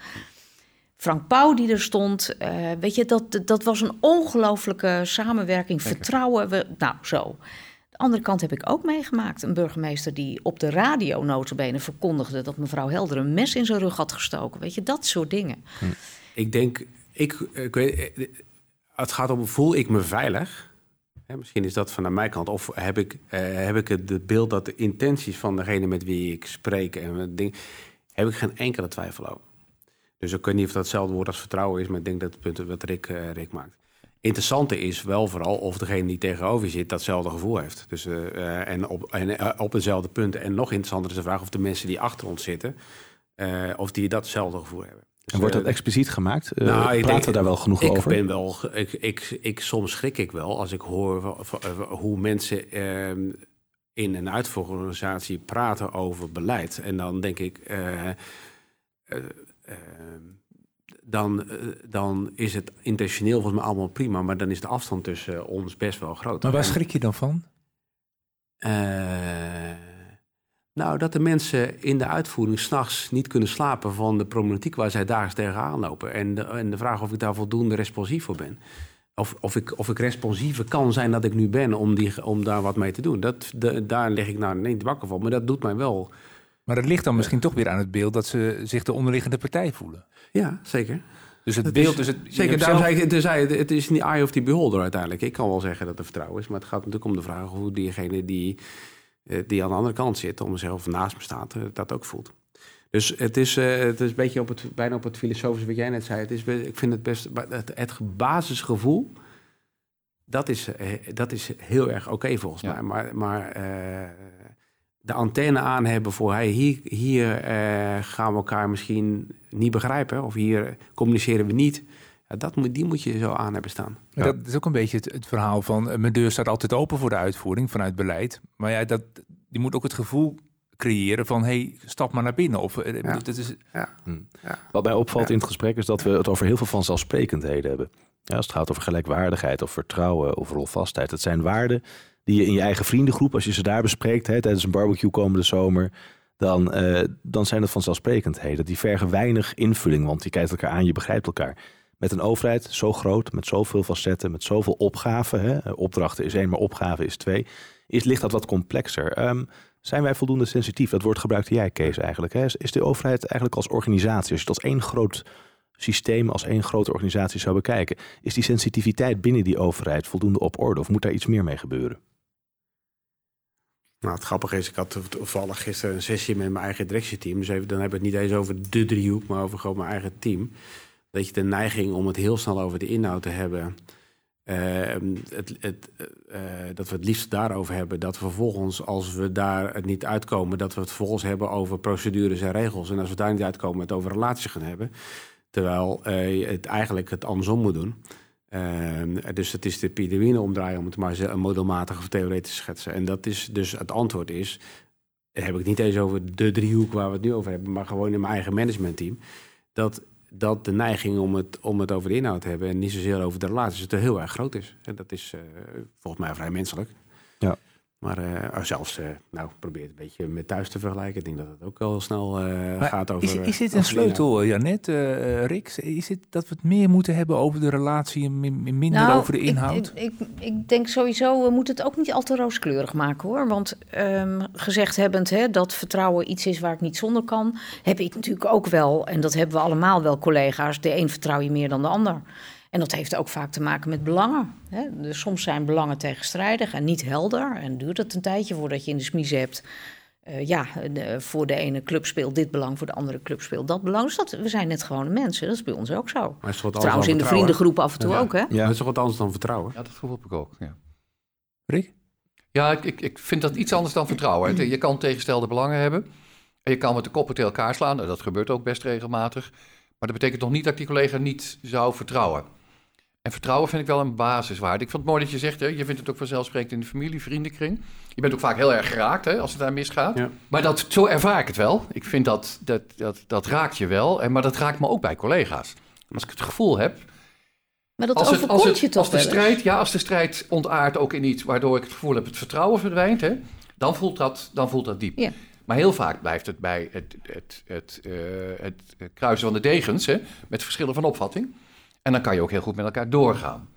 Frank Pauw die er stond. Uh, weet je, dat, dat was een ongelooflijke samenwerking, vertrouwen. We, nou, zo. andere kant heb ik ook meegemaakt. Een burgemeester die op de radio notabene verkondigde... dat mevrouw Helder een mes in zijn rug had gestoken. Weet je, dat soort dingen. Ik denk, ik, ik weet, eh, het gaat om, voel ik me veilig? Hè, misschien is dat van mijn kant. Of heb ik, eh, heb ik het beeld dat de intenties van degene met wie ik spreek... en ding, heb ik geen enkele twijfel over. Dus ik weet niet of dat hetzelfde woord als vertrouwen is... maar ik denk dat het punt wat Rick, eh, Rick maakt. Interessante is wel vooral of degene die tegenover je zit datzelfde gevoel heeft. Dus, eh, eh, en op, en, op hetzelfde punt. En nog interessanter is de vraag of de mensen die achter ons zitten... of die datzelfde gevoel hebben. Dus, En wordt dat expliciet gemaakt? Nou, ik praten denk- we daar wel genoeg ik over? Ben wel, ik, ik, ik, soms schrik ik wel als ik hoor hoe mensen ehm, in een uitvoeringsorganisatie praten over beleid. En dan denk ik, dan, eh, dan is het intentioneel volgens mij allemaal prima, maar dan is de afstand tussen ons best wel groot. Maar waar schrik je dan van? eh, nou, dat de mensen in de uitvoering s'nachts niet kunnen slapen van de problematiek waar zij dagelijks tegenaan lopen. En de, en de vraag of ik daar voldoende responsief voor ben. Of, of, ik, of ik responsiever kan zijn dat ik nu ben om, die, om daar wat mee te doen. Dat, de, daar lig ik nou niet wakker van. Maar dat doet mij wel. Maar het ligt dan misschien toch weer aan het beeld dat ze zich de onderliggende partij voelen. Ja, zeker. Dus het Dat beeld, is- dus het, Zeker, daarom zelf- zei ik, het is niet eye of the beholder uiteindelijk. Ik kan wel zeggen dat er vertrouwen is, maar het gaat natuurlijk om de vraag hoe diegene die, eh, die aan de andere kant zit, om mezelf naast me staat, eh, dat ook voelt. Dus het is, eh, het is een beetje op het, bijna op het filosofische wat jij net zei. Het is, ik vind het best, het, het basisgevoel, dat is, dat is heel erg oké volgens Ja. mij. Maar, maar de antenne aan hebben voor hey, hier, hier eh, gaan we elkaar misschien niet begrijpen. Of hier communiceren we niet. Ja, dat moet, die moet je zo aan hebben staan. Maar Dat is ook een beetje het, het verhaal van eh, mijn deur staat altijd open voor de uitvoering vanuit beleid. Maar ja, dat, die moet ook het gevoel creëren van hey, stap maar naar binnen. Of, eh, Ja. dat is, Wat mij opvalt Ja. in het gesprek is dat we het over heel veel vanzelfsprekendheden hebben. Ja, als het gaat over gelijkwaardigheid of vertrouwen of rolvastheid. Dat zijn waarden die in je eigen vriendengroep, als je ze daar bespreekt hè, tijdens een barbecue komende zomer, dan, eh, dan zijn het vanzelfsprekendheden. Die vergen weinig invulling, want je kijkt elkaar aan, je begrijpt elkaar. Met een overheid zo groot, met zoveel facetten, met zoveel opgaven. Hè, opdrachten is één, maar opgave is twee. Is, ligt dat wat complexer. Ehm, zijn wij voldoende sensitief? Dat woord gebruikte jij, Kees, eigenlijk. Hè? Is- Is de overheid eigenlijk als organisatie, als je het als één groot systeem, als één grote organisatie zou bekijken, is die sensitiviteit binnen die overheid voldoende op orde? Of moet daar iets meer mee gebeuren? Nou, het grappige is, ik had toevallig gisteren een sessie met mijn eigen directieteam. Dus even, dan hebben we het niet eens over de driehoek, maar over gewoon mijn eigen team. Dat je de neiging om het heel snel over de inhoud te hebben. eh, het, het, eh, dat we het liefst daarover hebben. Dat we vervolgens, als we daar niet uitkomen, dat we het vervolgens hebben over procedures en regels. En als we daar niet uitkomen, het over relaties gaan hebben. Terwijl eh, je het eigenlijk het andersom moet doen. Ehm, dus het is de epidemie omdraaien, om het maar zo- modelmatig of theoretisch te schetsen. En dat is dus het antwoord is. Heb ik niet eens over de driehoek waar we het nu over hebben, maar gewoon in mijn eigen managementteam. Dat, dat de neiging om het, om het over de inhoud te hebben en niet zozeer over de relaties, het heel erg groot is. En dat is eh, volgens mij vrij menselijk. Ja. Maar eh, zelfs, eh, nou, probeer het een beetje met thuis te vergelijken. Ik denk dat het ook wel snel eh, gaat over. is, is dit een sleutel, Janet, eh Rick? Is het dat we het meer moeten hebben over de relatie en min- minder Nou, over de inhoud? Ik, ik, ik denk sowieso, we moeten het ook niet al te rooskleurig maken hoor. Want ehm, gezegd hebbend hè, dat vertrouwen iets is waar ik niet zonder kan, heb ik natuurlijk ook wel, en dat hebben we allemaal wel collega's, de een vertrouw je meer dan de ander. En dat heeft ook vaak te maken met belangen. Hè. Dus soms zijn belangen tegenstrijdig en niet helder. En duurt het een tijdje voordat je in de smiezen hebt. eh, ja, de- voor de ene club speelt dit belang, voor de andere club speelt dat belang. Dus dat, we zijn net gewone mensen, dat is bij ons ook zo. Maar is Trouwens in de vriendengroep af en toe Ja. ook, hè? Dat is toch wat anders dan vertrouwen? Ja, dat gevoel heb ik ook. Ja, Rick? ja ik, ik, ik vind dat iets anders dan vertrouwen. hè. Je kan tegenstelde belangen hebben. En je kan met de koppen tegen elkaar slaan. Nou, dat gebeurt ook best regelmatig. Maar dat betekent nog niet dat ik die collega niet zou vertrouwen. En vertrouwen vind ik wel een basiswaarde. Ik vond het mooi dat je zegt, hè, je vindt het ook vanzelfsprekend in de familie, vriendenkring. Je bent ook vaak heel erg geraakt hè, als het daar misgaat. Ja. Maar dat, zo ervaar ik het wel. Ik vind dat, dat, dat, dat raakt je wel. En, maar dat raakt me ook bij collega's. Als ik het gevoel heb Maar dat als, het, overkomt als, het, je toch als de strijd, ja, als de strijd ontaart ook in iets waardoor ik het gevoel heb het vertrouwen verdwijnt, hè, dan, voelt dat, dan voelt dat diep. Ja. Maar heel vaak blijft het bij het, het, het, eh, het, kruisen van de degens, hè, met verschillen van opvatting. En dan kan je ook heel goed met elkaar doorgaan.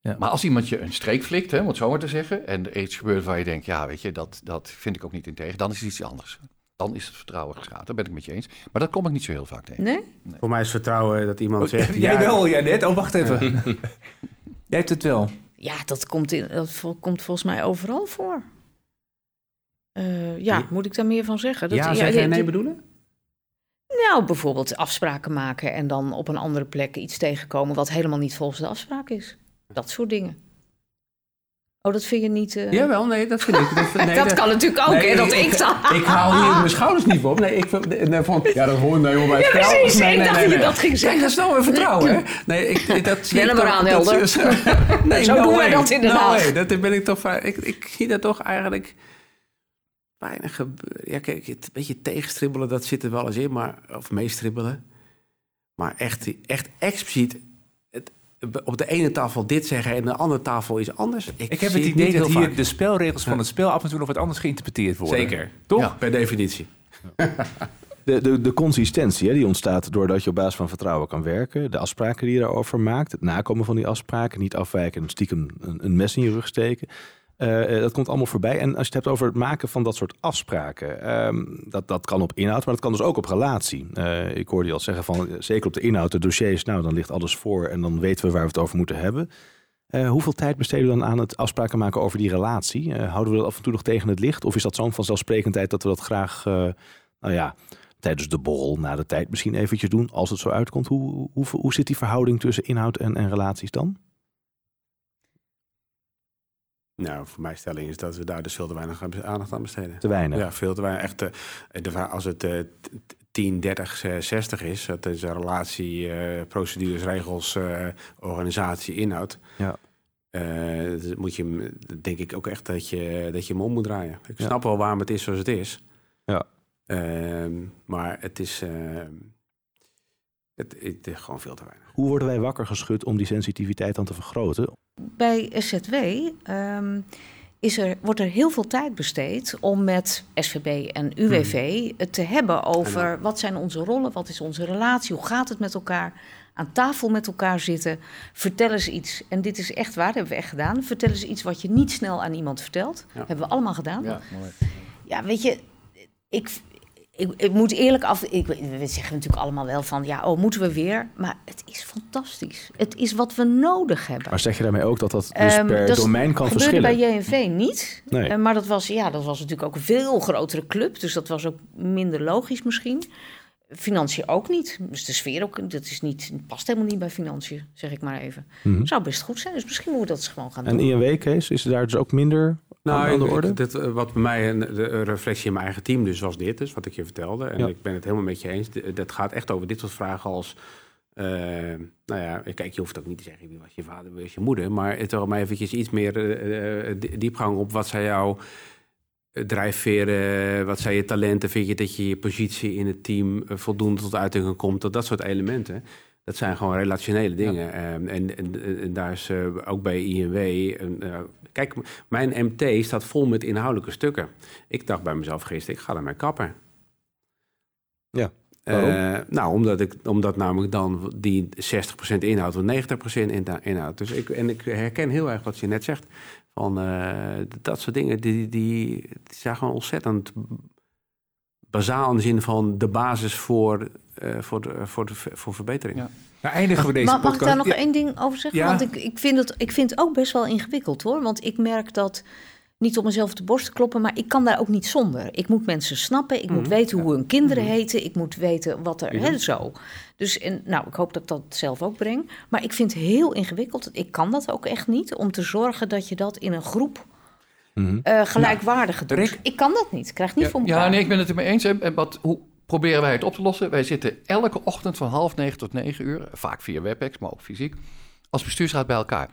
Ja. Maar als iemand je een streek flikt, hè, om het zo maar te zeggen, en er iets gebeurt waar je denkt, ja, weet je, dat, dat vind ik ook niet in tegen, dan is het iets anders. Dan is het vertrouwen geschaad, daar ben ik met je eens. Maar dat kom ik niet zo heel vaak tegen. Nee? Voor mij is vertrouwen dat iemand zegt... Jij ja, wel, jij net. Oh, wacht even. Jij hebt het wel. Ja, dat komt, in, dat komt volgens mij overal voor. Eh, ja, Ja. moet ik daar meer van zeggen? Dat, ja zeggen en nee bedoelen? Nou, bijvoorbeeld afspraken maken en dan op een andere plek iets tegenkomen wat helemaal niet volgens de afspraak is. Dat soort dingen. Oh, dat vind je niet. eh, Jawel, nee, dat vind ik. Dat, nee, dat kan natuurlijk ook, nee, hè? Dat ik- ik dan. Ik haal hier mijn schouders niet op. Nee, ik nee, van, ja, dat hoort nou helemaal bij het Ja, precies. Nee, Ik nee, dacht nee, dat je nee. dat ging zeggen. Kijk, dat is nou weer vertrouwen, hè? Nee, ik, dat zie ik eraan, dat Helder. nee, Zo no doen wij dat in Den No way. Dat ben ik toch... Ik, ik zie dat toch eigenlijk weinig gebeuren. Ja, kijk, het een beetje tegenstribbelen, dat zit er wel eens in. Maar, of meestribbelen. Maar echt, echt expliciet... Het, op de ene tafel dit zeggen en de andere tafel iets anders. Ik, Ik heb het idee niet dat hier vaak. de spelregels van het spel af en toe nog wat anders geïnterpreteerd worden. Zeker. Toch? Ja. Per definitie. De, de, de consistentie hè, die ontstaat doordat je op basis van vertrouwen kan werken. De afspraken die je daarover maakt. Het nakomen van die afspraken. Niet afwijken en stiekem een, een mes in je rug steken. Eh, eh, dat komt allemaal voorbij. En als je het hebt over het maken van dat soort afspraken. ehm, dat, dat kan op inhoud, maar dat kan dus ook op relatie. Eh, ik hoorde je al zeggen van, zeker op de inhoud, de dossiers. Nou, dan ligt alles voor en dan weten we waar we het over moeten hebben. Hoeveel tijd besteden we dan aan het afspraken maken over die relatie? Houden we dat af en toe nog tegen het licht? Of is dat zo'n vanzelfsprekendheid dat we dat graag, nou ja, tijdens de borrel, na de tijd misschien eventjes doen, als het zo uitkomt? Hoe, hoe, hoe zit die verhouding tussen inhoud en, en relaties dan? Nou, voor mijn stelling is dat we daar dus veel te weinig aandacht aan besteden. Te weinig. Ja, veel te weinig. Echt, eh, de, als het eh, t- t- 10, 30, eh, 60 is, dat is een relatie, eh, procedures, regels, eh, organisatie, inhoud. Ja. Eh, dus moet je, denk ik ook echt dat je, dat je hem om moet draaien. Ik Ja. snap wel waarom het is zoals het is. Ja. Ehm, maar het is, ehm, het, het is gewoon veel te weinig. Hoe worden wij wakker geschud om die sensitiviteit dan te vergroten? Bij SZW ehm, is er, wordt er heel veel tijd besteed om met SVB en UWV het te hebben over wat zijn onze rollen, wat is onze relatie, hoe gaat het met elkaar, aan tafel met elkaar zitten. Vertel eens iets, en dit is echt waar, dat hebben we echt gedaan. Vertel eens iets wat je niet snel aan iemand vertelt. Ja. Hebben we allemaal gedaan. Ja, mooi. Ja, weet je, ik, ik, ik moet eerlijk af. Ik, we zeggen natuurlijk allemaal wel van ja, oh, moeten we weer? Maar het is fantastisch. Het is wat we nodig hebben. Maar zeg je daarmee ook dat dat dus Ehm, per dat is- domein kan gebeurde verschillen? bij JNV niet. Nee. Eh, maar dat was, ja, dat was natuurlijk ook een veel grotere club. Dus dat was ook minder logisch misschien. Financiën ook niet. Dus de sfeer ook, dat is niet, past helemaal niet bij financiën, zeg ik maar even. Mhm. Zou best goed zijn. Dus misschien moeten we dat eens gewoon gaan En doen. INW-case, is er daar dus ook minder aan de orde? dit, eh, wat bij mij een, de reflectie in mijn eigen team dus was dit, dus wat ik je vertelde. En Ja. ik ben het helemaal met je eens. D- Dat gaat echt over dit soort vragen als... eh, nou ja, kijk, je hoeft ook niet te zeggen wie was je vader, wie was je moeder. Maar het er maar eventjes iets meer eh, eh, die- diepgang op. Wat zijn jouw eh, drijfveren? Wat zijn je talenten? Vind je dat je je positie in het team eh, voldoende tot uiting komt? Dat, dat soort elementen. Dat zijn gewoon relationele dingen. Ehm, en, en, en daar is eh, ook bij INW... een, eh, kijk, mijn MT staat vol met inhoudelijke stukken. Ik dacht bij mezelf gisteren, ik ga ermee kappen. Ja, Eh, waarom? nou, omdat, ik, omdat namelijk dan die 60% inhoud of 90% inha- inhoud. Dus ik, en ik herken heel erg wat je net zegt. Van eh, dat soort dingen, die, die, die zijn gewoon ontzettend bazaal in de zin van de basis voor, eh, voor, de, voor, de, voor verbetering. Ja. Nou, eindigen we deze Maar mag ik podcast. daar nog Ja. één ding over zeggen? Ja. Want ik, ik, vind het, ik vind het ook best wel ingewikkeld hoor. Want ik merk dat, niet om mezelf op de borst te kloppen, maar ik kan daar ook niet zonder. Ik moet mensen snappen, ik moet Mhm. weten hoe hun kinderen Mhm. heten, ik moet weten wat er, hè, zo. Dus en, nou, ik hoop dat ik dat zelf ook breng. Maar ik vind het heel ingewikkeld, ik kan dat ook echt niet, om te zorgen dat je dat in een groep Mhm. eh gelijkwaardige doet. Rick? Ik kan dat niet, ik krijg niet Ja, voor elkaar. ja, nee, ik ben het ermee eens. En en wat, hoe proberen wij het op te lossen? Wij zitten elke ochtend van half negen tot negen uur, vaak via WebEx, maar ook fysiek, als bestuursraad bij elkaar.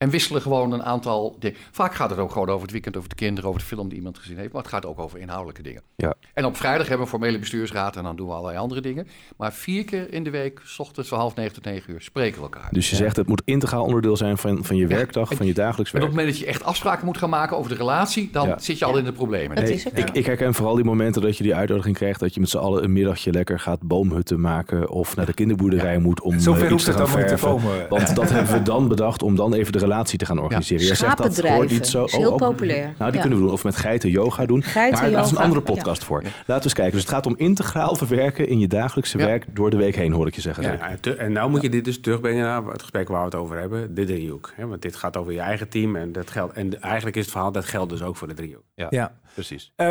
En wisselen gewoon een aantal dingen. Vaak gaat het ook gewoon over het weekend, over de kinderen, over de film die iemand gezien heeft. Maar het gaat ook over inhoudelijke dingen. Ja. En op vrijdag hebben we een formele bestuursraad en dan doen we allerlei andere dingen. Maar vier keer in de week, s ochtends van half negen tot negen uur, spreken we elkaar. Dus je zegt het moet integraal onderdeel zijn van, van je werkdag, van je dagelijks En op werk. het moment dat je echt afspraken moet gaan maken over de relatie, dan Ja. zit je al in de problemen. Nee, is ik, zo. ik herken vooral die momenten dat je die uitnodiging krijgt dat je met z'n allen een middagje lekker gaat boomhutten maken of naar de kinderboerderij moet om Zover eh, hoeft iets te het gaan dan niet te verven. komen. Want dat hebben we dan bedacht om dan even de relatie te gaan organiseren. Jij zegt dat hoort niet zo. is heel oh, oh. populair. Nou, die Ja. kunnen we doen. Of met geiten yoga doen. Geiten maar daar is een andere ja. podcast voor. Laten we eens kijken. Dus het gaat om integraal verwerken in je dagelijkse Ja. werk door de week heen, hoor ik je zeggen. Ja, en nou moet je dit dus terugbrengen naar het gesprek waar we het over hebben, de driehoek. Hè? Want dit gaat over je eigen team en dat geldt. En eigenlijk is het verhaal dat geldt dus ook voor de driehoek. Ja. Precies. Eh,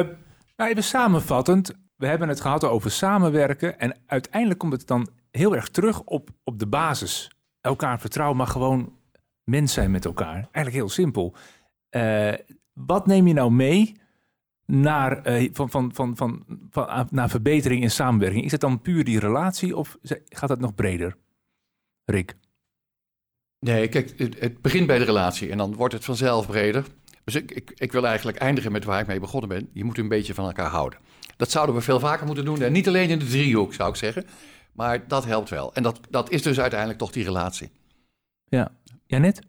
nou, even samenvattend. We hebben het gehad over samenwerken. En uiteindelijk komt het dan heel erg terug op, op de basis. Elkaar vertrouwen, maar gewoon mens zijn met elkaar. Eigenlijk heel simpel. Eh, wat neem je nou mee naar, eh, van, van, van, van, van, ah, naar verbetering in samenwerking? Is het dan puur die relatie of gaat dat nog breder? Rick? Nee, kijk, het, het begint bij de relatie en dan wordt het vanzelf breder. Dus ik, ik, ik wil eigenlijk eindigen met waar ik mee begonnen ben. Je moet een beetje van elkaar houden. Dat zouden we veel vaker moeten doen. En niet alleen in de driehoek, zou ik zeggen. Maar dat helpt wel. En dat, dat is dus uiteindelijk toch die relatie. Ja. Janet?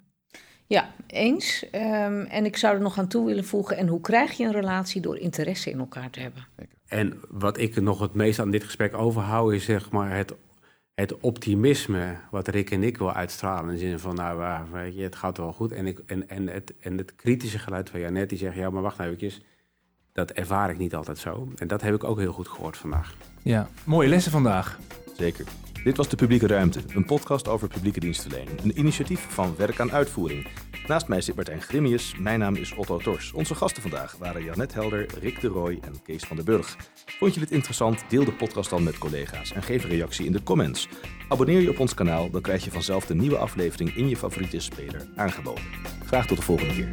Ja, eens. Ehm, en ik zou er nog aan toe willen voegen. En hoe krijg je een relatie door interesse in elkaar te hebben? En wat ik er nog het meest aan dit gesprek overhoud, is zeg maar het, het optimisme wat Rick en ik wil uitstralen. In de zin van, nou, weet je, het gaat wel goed. En, ik, en, en, het, en het kritische geluid van Janet, die zegt, ja, maar wacht nou eventjes. Dat ervaar ik niet altijd zo. En dat heb ik ook heel goed gehoord vandaag. Ja. Mooie lessen vandaag. Zeker. Dit was De Publieke Ruimte, een podcast over publieke dienstverlening. Een initiatief van Werk aan Uitvoering. Naast mij zit Martijn Grimius, mijn naam is Otto Tors. Onze gasten vandaag waren Janet Helder, Rick de Rooij en Kees van den Burg. Vond je dit interessant? Deel de podcast dan met collega's en geef een reactie in de comments. Abonneer je op ons kanaal, dan krijg je vanzelf de nieuwe aflevering in je favoriete speler aangeboden. Graag tot de volgende keer.